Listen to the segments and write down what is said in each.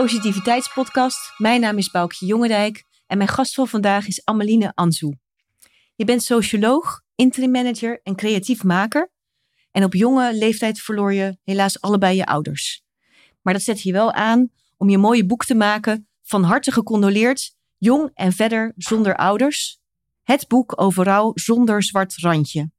Positiviteitspodcast. Mijn naam is Boukje Jongendijk en mijn gast van vandaag is Ameline Anzu. Je bent socioloog, interim manager en creatief maker. En op jonge leeftijd verloor je helaas allebei je ouders. Maar dat zet je wel aan om je mooie boek te maken, van harte gecondoleerd, jong en verder zonder ouders. Het boek over rouw zonder zwart randje.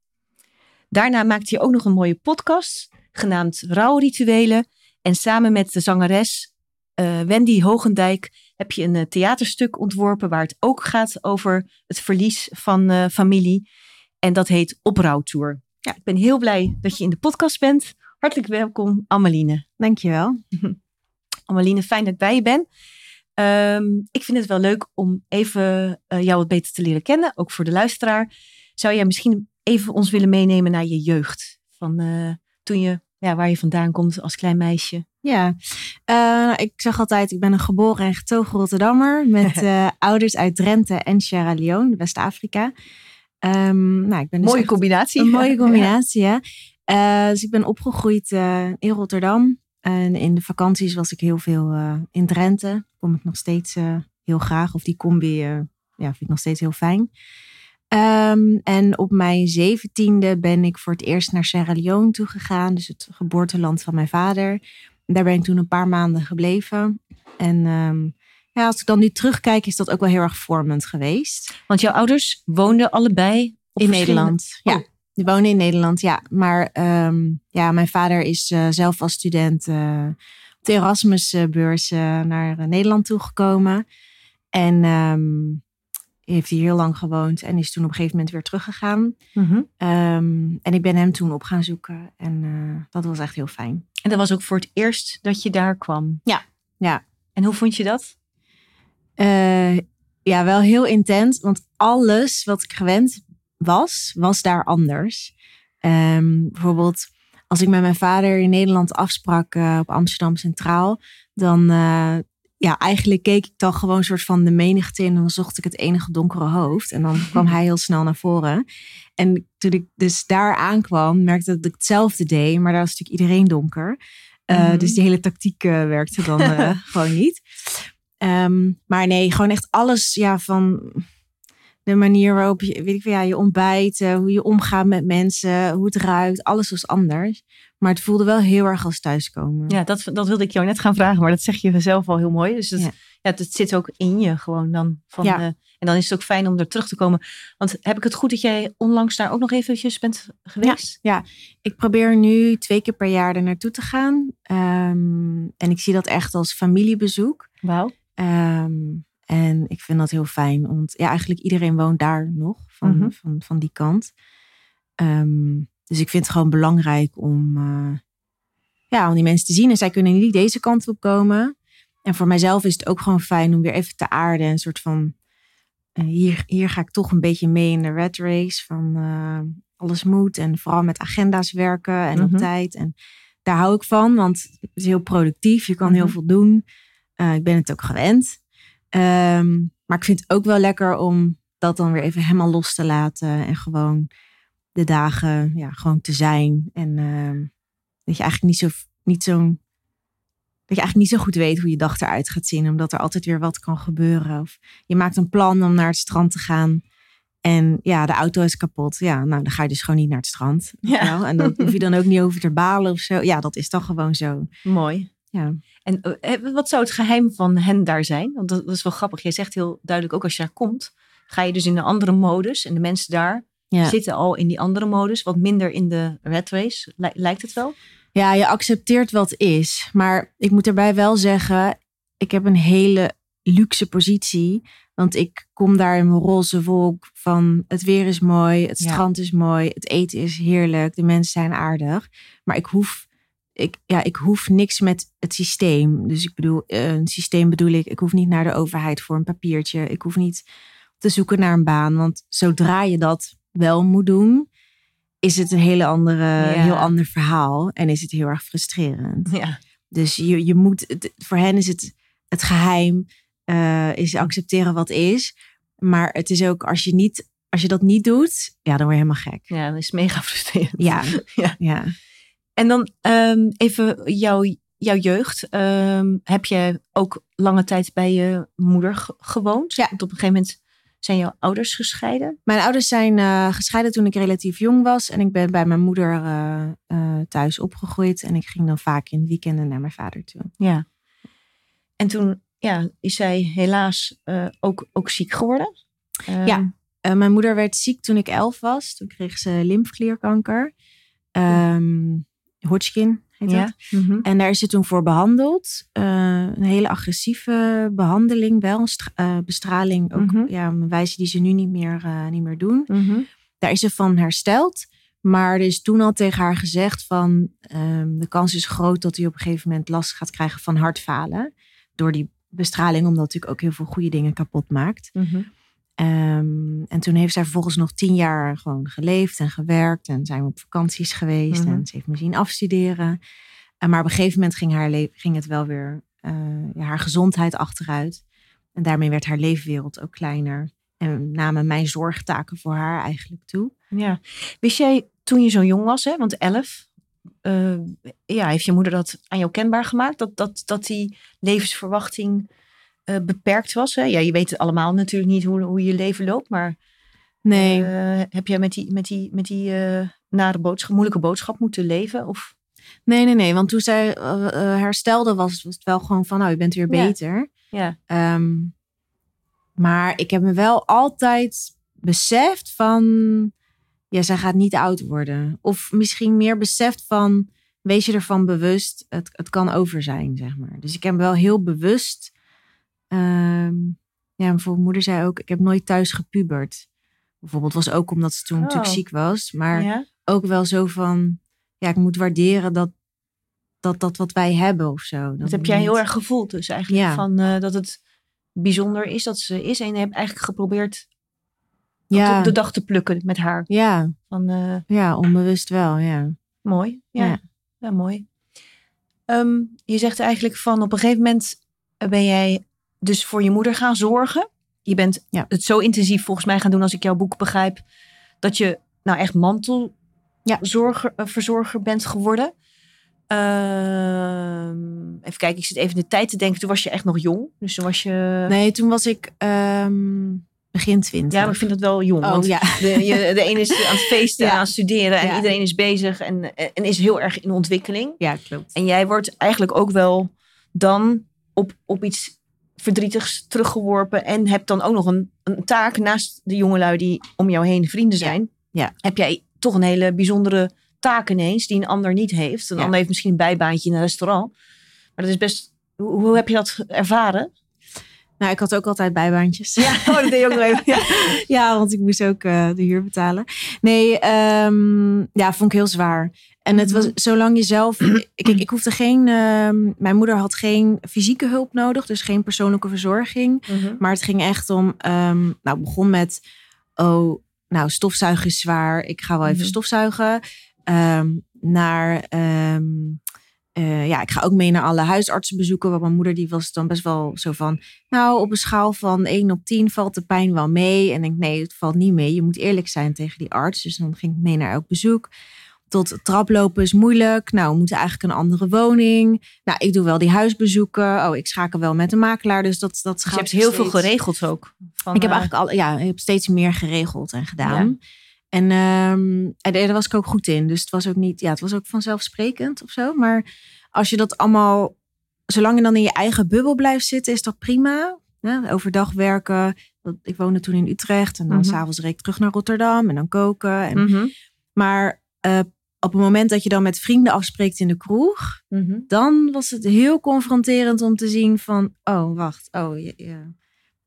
Daarna maakte je ook nog een mooie podcast, genaamd Rouwrituelen. En samen met de zangeres uh, Wendy Hogendijk heb je een uh, theaterstuk ontworpen waar het ook gaat over het verlies van uh, familie. En dat heet Oprouwtour. Ja, ik ben heel blij dat je in de podcast bent. Hartelijk welkom, Ameline. Dankjewel. Ameline, fijn dat ik bij je ben. Um, ik vind het wel leuk om even jou wat beter te leren kennen, ook voor de luisteraar. Zou jij misschien even ons willen meenemen naar je jeugd? Van toen je, ja, waar je vandaan komt als klein meisje? Ja, uh, ik zeg altijd, ik ben een geboren en getogen Rotterdammer met uh, ouders uit Drenthe en Sierra Leone, West-Afrika. Um, nou, ik ben dus mooie combinatie. Een mooie combinatie, ja. Uh, dus ik ben opgegroeid in Rotterdam. En in de vakanties was ik heel veel in Drenthe. Kom ik nog steeds heel graag. Of die combi ja, vind ik nog steeds heel fijn. Um, en op mijn zeventiende ben ik voor het eerst naar Sierra Leone toegegaan. Dus het geboorteland van mijn vader. Daar ben ik toen een paar maanden gebleven. En um, ja, als ik dan nu terugkijk, is dat ook wel heel erg vormend geweest. Want jouw ouders woonden allebei in Nederland. Ja, oh. die wonen in Nederland, ja. Maar um, ja, mijn vader is uh, zelf als student uh, op de Erasmusbeurs uh, naar Nederland toegekomen. En um, heeft hier heel lang gewoond en is toen op een gegeven moment weer teruggegaan. Mm -hmm. um, en ik ben hem toen op gaan zoeken en dat was echt heel fijn. En dat was ook voor het eerst dat je daar kwam? Ja, ja. En hoe vond je dat? Uh, ja, wel heel intens, want alles wat ik gewend was, was daar anders. Um, bijvoorbeeld als ik met mijn vader in Nederland afsprak uh, op Amsterdam Centraal, dan ja, eigenlijk keek ik dan gewoon een soort van de menigte in. En dan zocht ik het enige donkere hoofd. En dan kwam hij heel snel naar voren. En toen ik dus daar aankwam, merkte dat ik hetzelfde deed. Maar daar was natuurlijk iedereen donker. Uh, Dus die hele tactiek uh, werkte dan uh, gewoon niet. Um, maar nee, gewoon echt alles ja, van de manier waarop je, weet ik ja, je ontbijt, hoe je omgaat met mensen, hoe het ruikt, alles was anders. Maar het voelde wel heel erg als thuiskomen. Ja, dat, dat wilde ik jou net gaan vragen, maar dat zeg je zelf al heel mooi. Dus dat, ja. ja het zit ook in je gewoon dan. Van ja. en dan is het ook fijn om er terug te komen. Want heb ik het goed dat jij onlangs daar ook nog eventjes bent geweest? Ja, ja. ik probeer nu twee keer per jaar er naartoe te gaan. Um, en ik zie dat echt als familiebezoek. Wauw. Um, en ik vind dat heel fijn. Want ja, eigenlijk iedereen woont daar nog van, mm -hmm. van, van die kant. Um, dus ik vind het gewoon belangrijk om, uh, ja, om die mensen te zien. En zij kunnen niet deze kant op komen. En voor mijzelf is het ook gewoon fijn om weer even te aarden. Een soort van, uh, hier, hier ga ik toch een beetje mee in de red race. Van uh, alles moet en vooral met agenda's werken en mm -hmm. op tijd. En daar hou ik van, want het is heel productief. Je kan mm -hmm. heel veel doen. ik ben het ook gewend. Um, maar ik vind het ook wel lekker om dat dan weer even helemaal los te laten. En gewoon de dagen ja, gewoon te zijn. En uh, dat je eigenlijk niet zo, niet zo'n. Dat je eigenlijk niet zo goed weet hoe je dag eruit gaat zien, omdat er altijd weer wat kan gebeuren. Of je maakt een plan om naar het strand te gaan. En ja, de auto is kapot. Ja, nou, dan ga je dus gewoon niet naar het strand. Ja. En dan hoef je dan ook niet over te balen of zo. Ja, dat is toch gewoon zo. Mooi. Ja. En uh, wat zou het geheim van hen daar zijn? Want dat, dat is wel grappig. Jij zegt heel duidelijk, ook als je daar komt, ga je dus in een andere modus. En de mensen daar ja. zitten al in die andere modus, wat minder in de red race, lijkt het wel? Ja, je accepteert wat is. Maar ik moet erbij wel zeggen, ik heb een hele luxe positie. Want ik kom daar in mijn roze wolk van het weer is mooi, het strand ja. is mooi, het eten is heerlijk, de mensen zijn aardig. Maar ik hoef, ik, ja, ik hoef niks met het systeem. Dus ik bedoel, een systeem bedoel ik, ik hoef niet naar de overheid voor een papiertje. Ik hoef niet te zoeken naar een baan. Want zodra je dat wel moet doen, is het een hele andere, ja. heel ander verhaal. En is het heel erg frustrerend. Ja. Dus je, je moet, het, voor hen is het het geheim, uh, is accepteren wat is. Maar het is ook als je, niet, als je dat niet doet, ja, dan word je helemaal gek. Ja, dan is mega frustrerend. Ja, ja. ja. En dan um, even jouw jouw jeugd. Ehm, heb je ook lange tijd bij je moeder gewoond? Ja. Want op een gegeven moment zijn jouw ouders gescheiden? Mijn ouders zijn uh, gescheiden toen ik relatief jong was. En ik ben bij mijn moeder uh, uh, thuis opgegroeid. En ik ging dan vaak in weekenden naar mijn vader toe. Ja. En toen ja, is zij helaas ook, ook ziek geworden? ja, mijn moeder werd ziek toen ik elf was. Toen kreeg ze lymfeklierkanker. Um, Hodgkin heet ja. dat. Mm -hmm. En daar is ze toen voor behandeld. een hele agressieve behandeling wel. Een bestraling ook. Mhm. Mm -hmm. Ja, een wijze die ze nu niet meer, niet meer doen. Mm -hmm. Daar is ze van hersteld. Maar er is toen al tegen haar gezegd van... Um, de kans is groot dat hij op een gegeven moment last gaat krijgen van hartfalen. Door die bestraling, omdat natuurlijk ook heel veel goede dingen kapot maakt. Mhm. Um, en toen heeft zij vervolgens nog tien jaar gewoon geleefd en gewerkt. En zijn we op vakanties geweest. Mhm. En ze heeft me zien afstuderen. Uh, maar op een gegeven moment ging, haar ging het wel weer... Uh, ja, haar gezondheid achteruit. En daarmee werd haar leefwereld ook kleiner. En namen mijn zorgtaken voor haar eigenlijk toe. Ja. Wist jij toen je zo jong was, hè, want elf... Uh, ja, heeft je moeder dat aan jou kenbaar gemaakt? Dat, dat, dat die levensverwachting uh, beperkt was? Hè? Ja, je weet het allemaal natuurlijk niet hoe, hoe je leven loopt, maar nee. uh, heb jij met die, met die, met die uh, nare boodschap, moeilijke boodschap moeten leven? Of? Nee, nee, nee. Want toen zij herstelde was, was het wel gewoon van, nou, je bent weer beter. Ja. ja. Um, maar ik heb me wel altijd beseft van, ja, zij gaat niet oud worden. Of misschien meer beseft van, wees je ervan bewust, het, het kan over zijn, zeg maar. Dus ik heb wel heel bewust, um, ja, bijvoorbeeld moeder zei ook, ik heb nooit thuis gepubert. Bijvoorbeeld was ook omdat ze toen oh. natuurlijk ziek was, maar ja? ook wel zo van, ja, ik moet waarderen dat dat, dat wat wij hebben of zo. Dat, dat heb jij niet... heel erg gevoeld dus eigenlijk, Ja. van, uh, dat het bijzonder is dat ze is. En je hebt eigenlijk geprobeerd Ja. op de dag te plukken met haar. Ja, Van, uh, ja, onbewust wel, ja. mooi, ja. ja. Ja. mooi. Um, je zegt eigenlijk van op een gegeven moment ben jij dus voor je moeder gaan zorgen. Je bent Ja. het zo intensief volgens mij gaan doen als ik jouw boek begrijp. Dat je nou echt mantelzorger Ja. verzorger bent geworden. Um, even kijken, ik zit even de tijd te denken. Toen was je echt nog jong. Dus toen was je... Nee, toen was ik ehm, begin twintig. Ja, maar ik vind dat wel jong. Oh, want ja. de, je, de ene is aan het feesten Ja. en aan het studeren. En Ja. iedereen is bezig en, en is heel erg in ontwikkeling. Ja, klopt. En jij wordt eigenlijk ook wel dan op, op iets verdrietigs teruggeworpen. En hebt dan ook nog een, een taak naast de jongelui die om jou heen vrienden zijn. Ja. Heb jij toch een hele bijzondere taak ineens die een ander niet heeft. Een Ja. ander heeft misschien een bijbaantje in een restaurant. Maar dat is best... Hoe, hoe heb je dat ervaren? Nou, ik had ook altijd bijbaantjes. Ja, oh, dat deed je ook nog even. Ja. Ja, want ik moest ook eh, de huur betalen. Nee, ehm, ja, vond ik heel zwaar. En het was Mhm. zolang je zelf. Ik, ik hoefde geen. ehm, mijn moeder had geen fysieke hulp nodig, dus geen persoonlijke verzorging. Maar het ging echt om. ehm, nou, begon met. Oh, nou, stofzuigen is zwaar. Ik ga wel even Mhm. stofzuigen. Ehm, naar. eh, ja, ik ga ook mee naar alle huisartsenbezoeken. Want mijn moeder die was dan best wel zo van. Nou, op een schaal van 1 op 10 valt de pijn wel mee. En ik nee, het valt niet mee. Je moet eerlijk zijn tegen die arts. Dus dan ging ik mee naar elk bezoek. Tot traplopen is moeilijk. Nou, we moeten eigenlijk een andere woning. Nou, ik doe wel die huisbezoeken. Oh, ik schakel wel met een makelaar. Dus dat, dat Dus je gaat hebt heel veel geregeld ook. Van, ik heb eh, eigenlijk al, ja, ik heb steeds meer geregeld en gedaan. En, ehm, en daar was ik ook goed in. Dus het was ook niet, ja, het was ook vanzelfsprekend of zo. Maar als je dat allemaal, zolang je dan in je eigen bubbel blijft zitten, is dat prima. Ja, overdag werken. Ik woonde toen in Utrecht en dan Mhm. s'avonds reed ik terug naar Rotterdam en dan koken. En, mhm, Maar eh, op het moment dat je dan met vrienden afspreekt in de kroeg, mhm. dan was het heel confronterend om te zien van, oh wacht, oh ja, ja.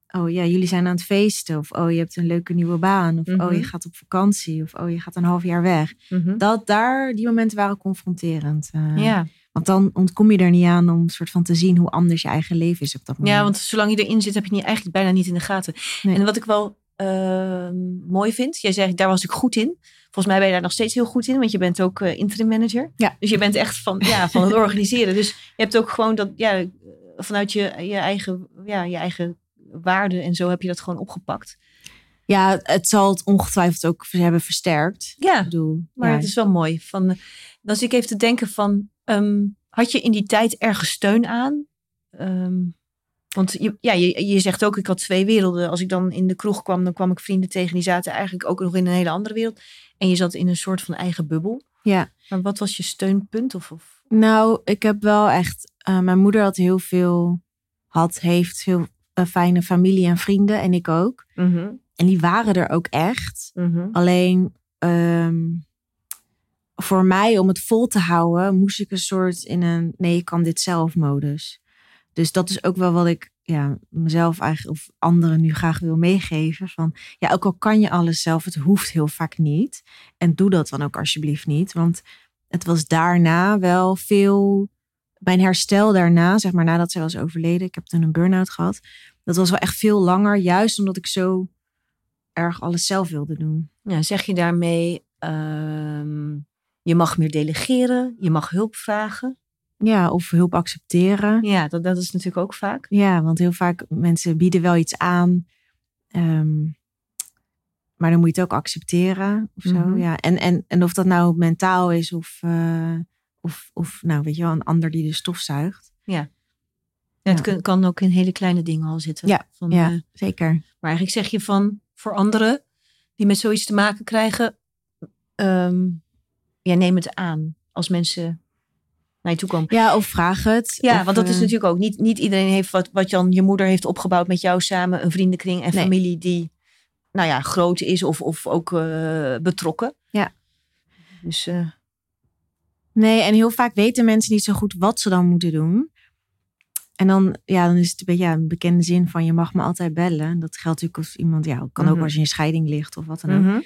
Oh ja, jullie zijn aan het feesten. Of oh, je hebt een leuke nieuwe baan. Of Mhm. oh, je gaat op vakantie. Of oh, je gaat een half jaar weg. mhm. Dat daar, die momenten waren confronterend. eh. Ja. Want dan ontkom je er niet aan om soort van te zien hoe anders je eigen leven is op dat moment. ja, want zolang je erin zit, heb je het niet, eigenlijk bijna niet in de gaten. Nee. En wat ik wel ehm, mooi vind, jij zegt, daar was ik goed in. Volgens mij ben je daar nog steeds heel goed in, want je bent ook eh, interim manager. Ja. Dus je bent echt van, ja, van het organiseren. Dus je hebt ook gewoon dat, ja, vanuit je, je, eigen, ja, je eigen waarden en zo heb je dat gewoon opgepakt. Ja, het zal het ongetwijfeld ook hebben versterkt. Ja, Ik bedoel, maar ja. het is wel mooi. Van, eh, dan zit ik even te denken van, ehm, had je in die tijd ergens steun aan? Ehm, want je, ja, je, je zegt ook, ik had twee werelden. Als ik dan in de kroeg kwam, dan kwam ik vrienden tegen. Die zaten eigenlijk ook nog in een hele andere wereld. En je zat in een soort van eigen bubbel. Ja. Maar wat was je steunpunt? Of, of? Nou, ik heb wel echt. eh, mijn moeder had heel veel. Had, heeft heel eh, fijne familie en vrienden. En ik ook. En die waren er ook echt. Alleen. ehm, voor mij, om het vol te houden, moest ik een soort in een. Nee, ik kan dit zelf modus. Dus dat is ook wel wat ik ja, mezelf eigenlijk of anderen nu graag wil meegeven. Van ja, ook al kan je alles zelf, het hoeft heel vaak niet. En doe dat dan ook alsjeblieft niet. Want het was daarna wel veel. Mijn herstel daarna, zeg maar nadat zij was overleden, ik heb toen een burn-out gehad. Dat was wel echt veel langer, juist omdat ik zo erg alles zelf wilde doen. Ja, zeg je daarmee, ehm, je mag meer delegeren, je mag hulp vragen. Ja, of hulp accepteren. Ja, dat, dat is natuurlijk ook vaak. Ja, want heel vaak mensen bieden wel iets aan. ehm, maar dan moet je het ook accepteren of zo. Mhm. Ja. En, en, en of dat nou mentaal is of, eh, of, of nou, weet je wel, een ander die de stof zuigt. Ja, het kan ook in hele kleine dingen al zitten. Ja, Van, ja. eh, Zeker. maar eigenlijk zeg je van, voor anderen die met zoiets te maken krijgen, ehm, ja, neem het aan als mensen naar je toe komen. Ja, of vraag het. Ja, Of, want dat is eh, natuurlijk ook niet, niet iedereen heeft wat, wat Jan, je moeder heeft opgebouwd met jou samen, een vriendenkring en Nee. familie die, nou ja, groot is of, of ook eh, betrokken. Ja. Dus eh, Nee, en heel vaak weten mensen niet zo goed wat ze dan moeten doen. En dan, ja, dan is het een beetje ja, een bekende zin van je mag me altijd bellen. Dat geldt natuurlijk als iemand, ja, kan ook Mhm. als je in scheiding ligt of wat dan ook. mhm.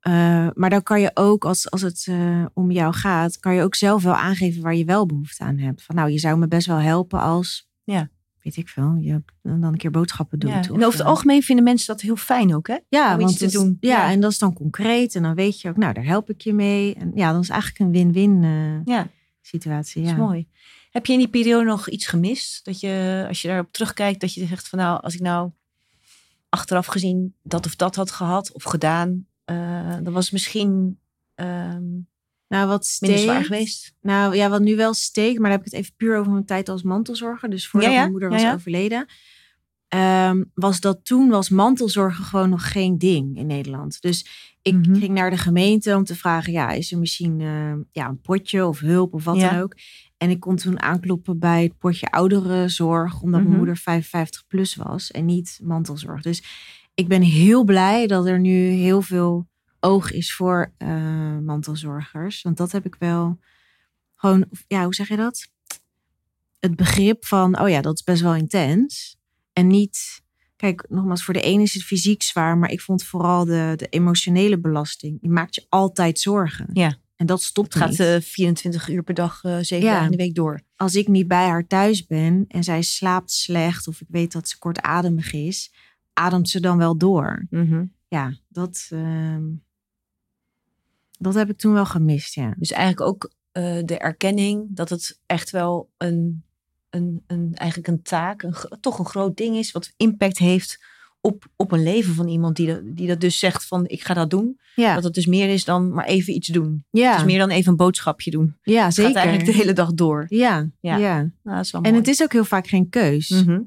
Eh, maar dan kan je ook, als, als het eh, om jou gaat, kan je ook zelf wel aangeven waar je wel behoefte aan hebt. Van nou, je zou me best wel helpen als, Ja. weet ik veel, je dan een keer boodschappen doet. Ja. of, En over het eh, algemeen vinden mensen dat heel fijn ook, hè? ja, om iets te doen. Ja, Ja. en dat is dan concreet. En dan weet je ook, nou, daar help ik je mee. En ja, dat is eigenlijk een win-win eh, Ja, situatie. dat Ja. is mooi. Heb je in die periode nog iets gemist? Dat je, als je daarop terugkijkt, dat je zegt van nou, als ik nou achteraf gezien dat of dat had gehad of gedaan, eh, dan was misschien ehm, Nou, wat minder zwaar geweest. Nou ja, wat nu wel steekt, maar dan heb ik het even puur over mijn tijd als mantelzorger. Dus voordat Ja, ja. mijn moeder was ja. overleden. ehm, was dat toen was mantelzorgen gewoon nog geen ding in Nederland. Dus ik Mhm. ging naar de gemeente om te vragen, ja, is er misschien eh, ja, een potje of hulp of wat dan ook. En ik kon toen aankloppen bij het potje ouderenzorg, omdat Mhm. mijn moeder 55 plus was en niet mantelzorg. Dus ik ben heel blij dat er nu heel veel oog is voor eh, mantelzorgers. Want dat heb ik wel gewoon, ja, hoe zeg je dat? Het begrip van, oh ja, dat is best wel intens. En niet, kijk, nogmaals, voor de ene is het fysiek zwaar, maar ik vond vooral de, de emotionele belasting. Je maakt je altijd zorgen. Ja. En dat stopt Het gaat niet. eh 24 uur per dag, eh 7 Ja. dagen in de week door. Als ik niet bij haar thuis ben en zij slaapt slecht of ik weet dat ze kortademig is, ademt ze dan wel door. Ja, dat, ehm, dat heb ik toen wel gemist, ja. Dus eigenlijk ook eh, de erkenning dat het echt wel een, een, een, eigenlijk een taak, een, toch een groot ding is, wat impact heeft op, op een leven van iemand die dat, die dat dus zegt van ik ga dat doen. Ja, Dat het dus meer is dan maar even iets doen. ja, Het is meer dan even een boodschapje doen. ja Het zeker. gaat eigenlijk de hele dag door. Ja, Ja. ja. Nou, En het is ook heel vaak geen keus. Mhm.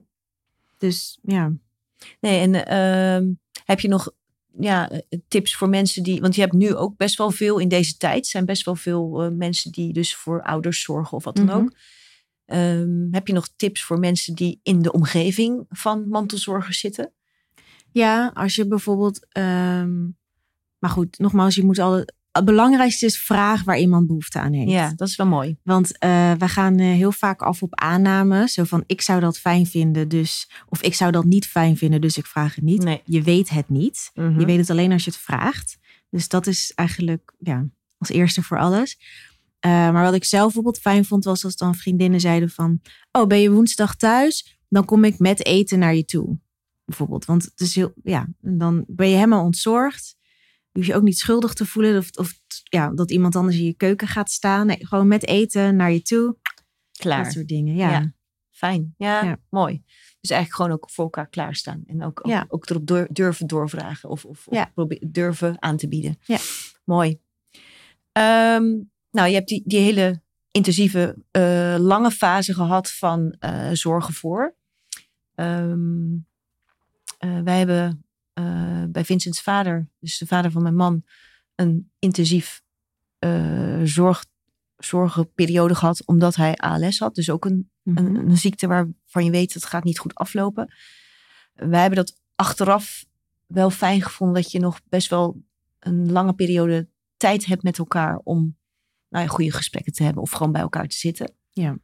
Dus ja. Nee, en ehm, heb je nog ja, eh, tips voor mensen die. Want je hebt nu ook best wel veel in deze tijd. zijn best wel veel eh, mensen die dus voor ouders zorgen of wat dan Mhm. ook. Ehm, heb je nog tips voor mensen die in de omgeving van mantelzorgers zitten? Ja, als je bijvoorbeeld. ehm, maar goed, nogmaals, je moet al. Het belangrijkste is vraag waar iemand behoefte aan heeft. Ja, dat is wel mooi. Want eh, we gaan eh, heel vaak af op aanname. Zo van ik zou dat fijn vinden, dus. Of ik zou dat niet fijn vinden, dus ik vraag het niet. Nee. Je weet het niet. Mhm. Je weet het alleen als je het vraagt. Dus dat is eigenlijk ja, als eerste voor alles. Eh, maar wat ik zelf bijvoorbeeld fijn vond, was als dan vriendinnen zeiden van... Oh, ben je woensdag thuis? Dan kom ik met eten naar je toe. Bijvoorbeeld. Want het is heel, ja, dan ben je helemaal ontzorgd. Je hoeft je ook niet schuldig te voelen. Of, of ja, dat iemand anders in je keuken gaat staan. Nee, gewoon met eten naar je toe. Klaar. Dat soort dingen. Ja, Ja. Fijn. Ja, Ja. mooi. Dus eigenlijk gewoon ook voor elkaar klaarstaan. En ook, ook, Ja. ook erop door- durven doorvragen. Of, of, durven aan te bieden. Ja. Mooi. Ehm, nou, je hebt die, die hele intensieve, uh, lange fase gehad van uh, zorgen voor. Um, wij hebben bij Vincents vader, dus de vader van mijn man, een intensief zorg, zorgenperiode gehad, omdat hij ALS had. Dus ook een, mm -hmm. een, een, ziekte waarvan je weet dat het gaat niet goed aflopen. Wij hebben dat achteraf wel fijn gevonden dat je nog best wel een lange periode tijd hebt met elkaar om nou ja, goede gesprekken te hebben of gewoon bij elkaar te zitten. Ja.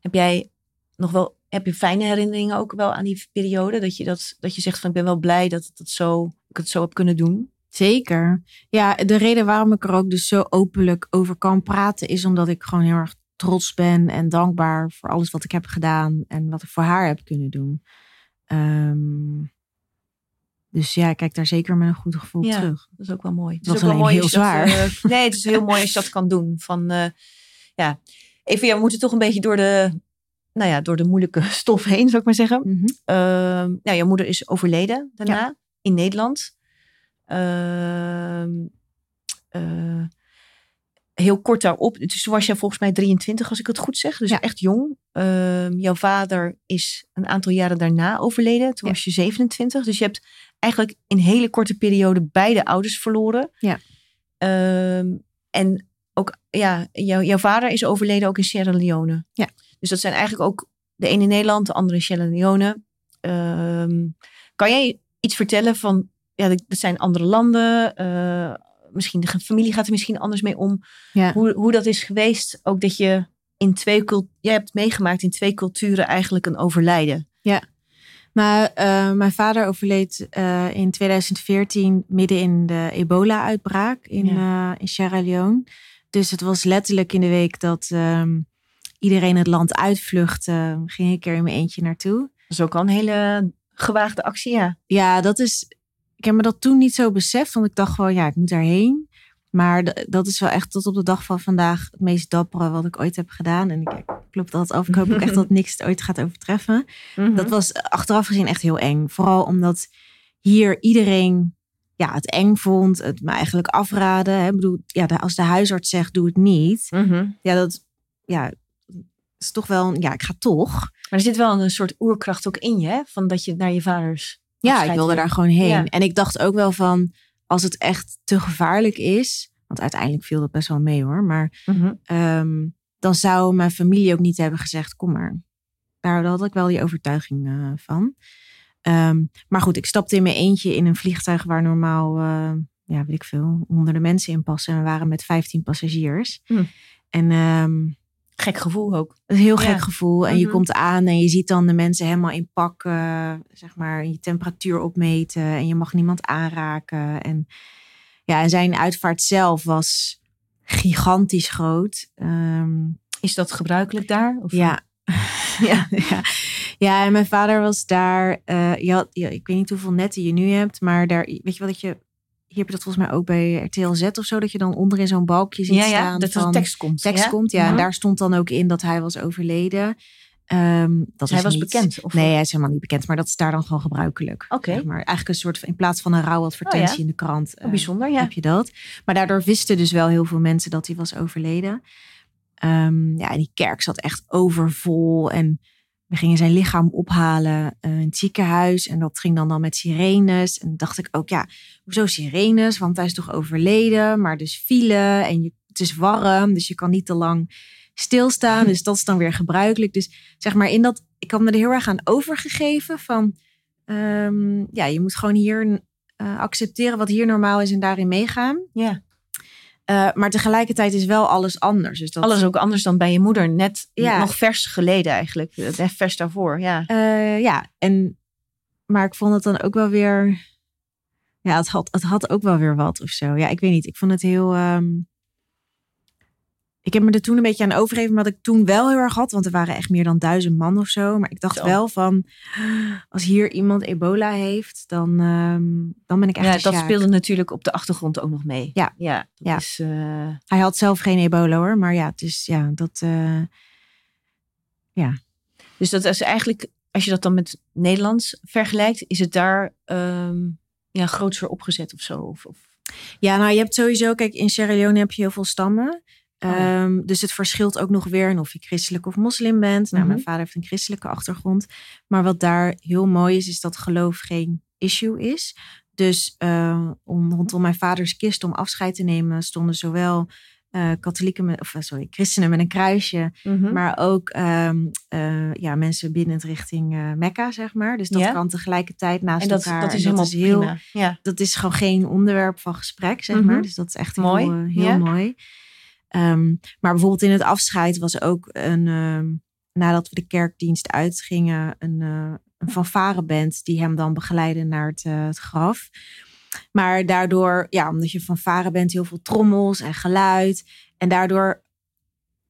Heb jij nog wel, heb je fijne herinneringen ook wel aan die periode? Dat je, dat, dat je zegt van ik ben wel blij dat, dat zo, ik het zo heb kunnen doen? Zeker. Ja, de reden waarom ik er ook dus zo openlijk over kan praten is omdat ik gewoon heel erg trots ben en dankbaar voor alles wat ik heb gedaan en wat ik voor haar heb kunnen doen. Um, dus ja, ik kijk daar zeker met een goed gevoel ja, terug. Dat is ook wel mooi. Dat is ook wel mooi heel zwaar. Dat, uh, nee, het is heel mooi als je dat kan doen. Van, uh, ja, even, ja, we moeten toch een beetje door de, nou ja, door de moeilijke stof heen, zou ik maar zeggen. Mm -hmm. uh, nou, jouw moeder is overleden daarna ja. in Nederland. Ehm, heel kort daarop, dus toen was jij volgens mij 23, als ik het goed zeg. Dus ja. echt jong. Ehm, jouw vader is een aantal jaren daarna overleden. Toen was je 27. Dus je hebt eigenlijk in een hele korte periode beide ouders verloren. Ja. En ook, ja, jou, jouw vader is overleden ook in Sierra Leone. Ja. Dus dat zijn eigenlijk ook de ene in Nederland, de andere in Sierra Leone. Um, kan jij iets vertellen van, ja, dat zijn andere landen. Uh, misschien de familie gaat er misschien anders mee om. Ja. Hoe, hoe dat is geweest. Ook dat je in twee culturen, jij hebt meegemaakt in twee culturen eigenlijk een overlijden. Ja. Maar uh, mijn vader overleed uh, in 2014 midden in de ebola-uitbraak in, ja. in Sierra Leone. Dus het was letterlijk in de week dat um, iedereen het land uitvluchtte. Ging ik er in mijn eentje naartoe. Dat is ook al een hele gewaagde actie, ja. Ja, dat is. Ik heb me dat toen niet zo beseft, want ik dacht gewoon, ja, ik moet daarheen. Maar dat is wel echt tot op de dag van vandaag het meest dappere wat ik ooit heb gedaan. En ik, klop dat af. Ik hoop ook echt dat niks het ooit gaat overtreffen. Mhm. Dat was achteraf gezien echt heel eng. Vooral omdat hier iedereen ja, het eng vond. Het me eigenlijk afraden. Hè. Ik bedoel, ja, als de huisarts zegt, doe het niet. Mm-hmm. Ja, dat ja, is toch wel... Ja, ik ga toch. Maar er zit wel een soort oerkracht ook in je, hè? Van dat je naar je vaders... Ja, ik wilde daar gewoon heen. Ja. En ik dacht ook wel van als het echt te gevaarlijk is, want uiteindelijk viel dat best wel mee hoor, maar Mm-hmm. um, dan zou mijn familie ook niet hebben gezegd, kom maar. Daar had ik wel die overtuiging uh, van. Um, maar goed, ik stapte in mijn eentje in een vliegtuig waar normaal, uh, ja, weet ik veel, honderden mensen in passen. En we waren met 15 passagiers. Mm. En um, gek gevoel ook. Een heel gek Ja. gevoel. En je Mhm. komt aan en je ziet dan de mensen helemaal in pak, uh, zeg maar, je temperatuur opmeten. En je mag niemand aanraken. En ja, en zijn uitvaart zelf was gigantisch groot. Um, Is dat gebruikelijk daar? Of ja. ja, ja. ja, en mijn vader was daar. Uh, je had, ja, ik weet niet hoeveel netten je nu hebt, maar daar, weet je wel dat je. Hier heb je dat volgens mij ook bij RTL Z of zo, dat je dan onder in zo'n balkje ziet ja, ja, staan. dat er tekst komt. tekst ja? komt, ja. En Mhm. daar stond dan ook in dat hij was overleden. Um, dat Dus hij was niet- bekend? Of Nee, hij is helemaal niet bekend, maar dat is daar dan gewoon gebruikelijk. Oké. Zeg maar. Eigenlijk een soort van, in plaats van een rouwadvertentie Oh in de krant. Oh, eh, bijzonder, ja. heb je dat. Maar daardoor wisten dus wel heel veel mensen dat hij was overleden. Ehm, ja, en die kerk zat echt overvol. En we gingen zijn lichaam ophalen eh, in het ziekenhuis. En dat ging dan, dan met sirenes. En dacht ik ook, ja, hoezo sirenes? Want hij is toch overleden. Maar dus file en je, het is warm. Dus je kan niet te lang stilstaan. Dus dat is dan weer gebruikelijk. Dus zeg maar in dat, ik had me er heel erg aan overgegeven van... ehm, ja, je moet gewoon hier eh, accepteren wat hier normaal is en daarin meegaan. Ja. Uh, maar tegelijkertijd is wel alles anders. Dus dat, Alles ook anders dan bij je moeder. Net Ja. nog vers geleden eigenlijk. Net vers daarvoor, ja. Uh, ja, en, maar ik vond het dan ook wel weer. Ja, het had, het had ook wel weer wat of zo. Ja, ik weet niet. Ik vond het heel. Um, ik heb me er toen een beetje aan overgegeven, wat ik toen wel heel erg had. Want er waren echt meer dan duizend man of zo. Maar ik dacht Zo. wel van, als hier iemand ebola heeft, dan, um, dan ben ik echt Ja, dat sjaak. speelde natuurlijk op de achtergrond ook nog mee. Ja. Ja, Ja. is... eh, Hij had zelf geen ebola hoor, maar ja, het is ja, dat. Uh, Dus dat is eigenlijk, als je dat dan met Nederlands vergelijkt, is het daar um, ja, grootser opgezet of zo? Of, of... Ja, nou je hebt sowieso, kijk, in Sierra Leone heb je heel veel stammen. Ehm, dus het verschilt ook nog weer in of je christelijk of moslim bent. Nou, mijn Mhm. vader heeft een christelijke achtergrond. Maar wat daar heel mooi is, is dat geloof geen issue is. Dus eh, om, rondom mijn vaders kist om afscheid te nemen stonden zowel eh, katholieken, met, of eh, sorry, christenen met een kruisje, Mhm. maar ook ehm, eh, ja, mensen binnen het richting Mekka, zeg maar. Dus dat kan tegelijkertijd naast en dat, elkaar. dat En is helemaal heel, prima. Ja. dat is gewoon geen onderwerp van gesprek, zeg Mhm. maar. Dus dat is echt Mooi, heel, heel mooi. Ehm, maar bijvoorbeeld in het afscheid was ook een, ehm, nadat we de kerkdienst uitgingen, een, eh een fanfareband die hem dan begeleidde naar het, eh, het graf. Maar daardoor, ja, omdat je fanfare bent, heel veel trommels en geluid. En daardoor,